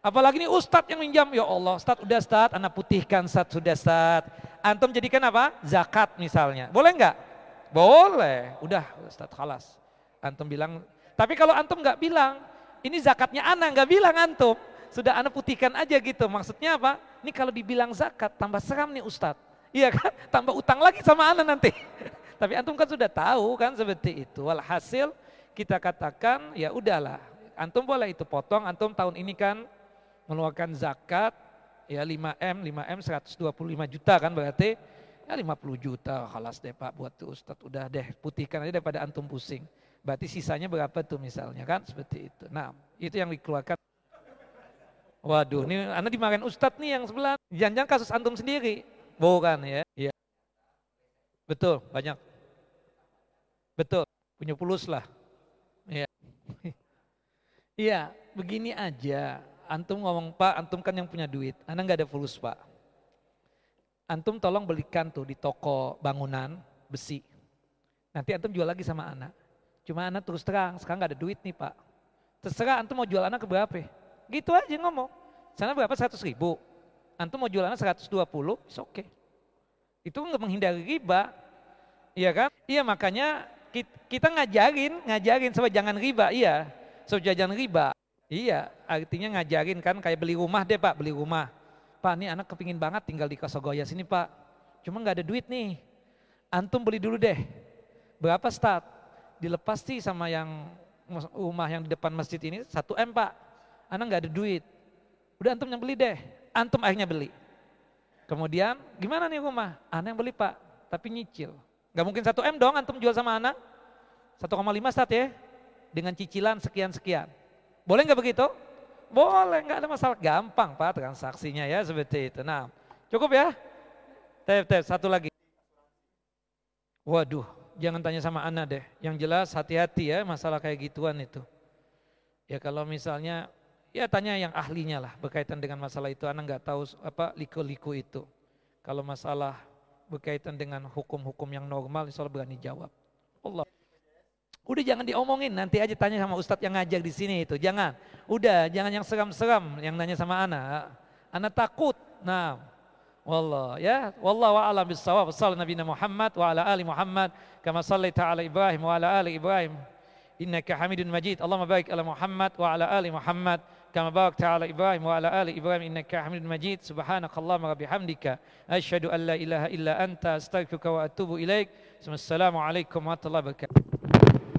Apalagi ini ustadz yang minjam, ya Allah, ustadz udah ustadz, anak putihkan ustadz sudah ustadz. Antum jadikan apa? Zakat misalnya. Boleh nggak? Boleh. Udah ustadz halas. Antum bilang, tapi kalau antum nggak bilang, ini zakatnya anak nggak bilang antum. Sudah anak putihkan aja gitu. Maksudnya apa? Ini kalau dibilang zakat tambah seram nih ustadz. Iya kan? Tambah utang lagi sama anak nanti. tapi antum kan sudah tahu kan seperti itu. Walhasil kita katakan ya udahlah. Antum boleh itu potong, antum tahun ini kan mengeluarkan zakat ya 5M, 5M 125 juta kan berarti Ya 50 juta halas deh Pak buat tuh Ustadz. Udah deh putihkan aja daripada antum pusing. Berarti sisanya berapa tuh misalnya kan seperti itu. Nah itu yang dikeluarkan. Waduh ini Anda dimarahin Ustadz nih yang sebelah. Jangan-jangan kasus antum sendiri. Bukan ya. Iya. Betul banyak. Betul punya pulus lah. Iya. Iya begini aja. Antum ngomong Pak, antum kan yang punya duit. Anda nggak ada fulus Pak antum tolong belikan tuh di toko bangunan besi. Nanti antum jual lagi sama anak. Cuma anak terus terang, sekarang gak ada duit nih pak. Terserah antum mau jual anak ke berapa. Gitu aja ngomong. Sana berapa? 100 ribu. Antum mau jual anak 120, oke. Okay. Itu nggak menghindari riba. Iya kan? Iya makanya kita ngajarin, ngajarin supaya jangan riba. Iya, supaya jangan riba. Iya, artinya ngajarin kan kayak beli rumah deh pak, beli rumah Pak ini anak kepingin banget tinggal di Kosogoya sini Pak. Cuma nggak ada duit nih. Antum beli dulu deh. Berapa start? Dilepas sih sama yang rumah yang di depan masjid ini 1 M Pak. Anak nggak ada duit. Udah antum yang beli deh. Antum akhirnya beli. Kemudian gimana nih rumah? Anak yang beli Pak, tapi nyicil. Gak mungkin 1 M dong antum jual sama anak. 1,5 start ya. Dengan cicilan sekian-sekian. Boleh nggak begitu? Boleh, nggak ada masalah. Gampang Pak transaksinya ya seperti itu. Nah, cukup ya? Tep, tep, satu lagi. Waduh, jangan tanya sama Ana deh. Yang jelas hati-hati ya masalah kayak gituan itu. Ya kalau misalnya, ya tanya yang ahlinya lah berkaitan dengan masalah itu. Ana nggak tahu apa liku-liku itu. Kalau masalah berkaitan dengan hukum-hukum yang normal, insya Allah berani jawab. Allah. Udah jangan diomongin, nanti aja tanya sama ustadz yang ngajak di sini itu. Jangan. Udah, jangan yang seram-seram yang nanya sama anak. Anak takut. Nah, wallah ya. Wallahu a'lam bissawab. Sallallahu Nabi Muhammad wa ala ali Muhammad kama sallaita ala Ibrahim wa ala ali Ibrahim. Innaka Hamidun Majid. Allahumma barik ala Muhammad wa ala ali Muhammad kama barakta ala Ibrahim wa ala ali Ibrahim innaka Hamidun Majid. Subhanakallahumma wa bihamdika asyhadu an la ilaha illa anta astaghfiruka wa atubu ilaik. Assalamualaikum warahmatullahi wabarakatuh.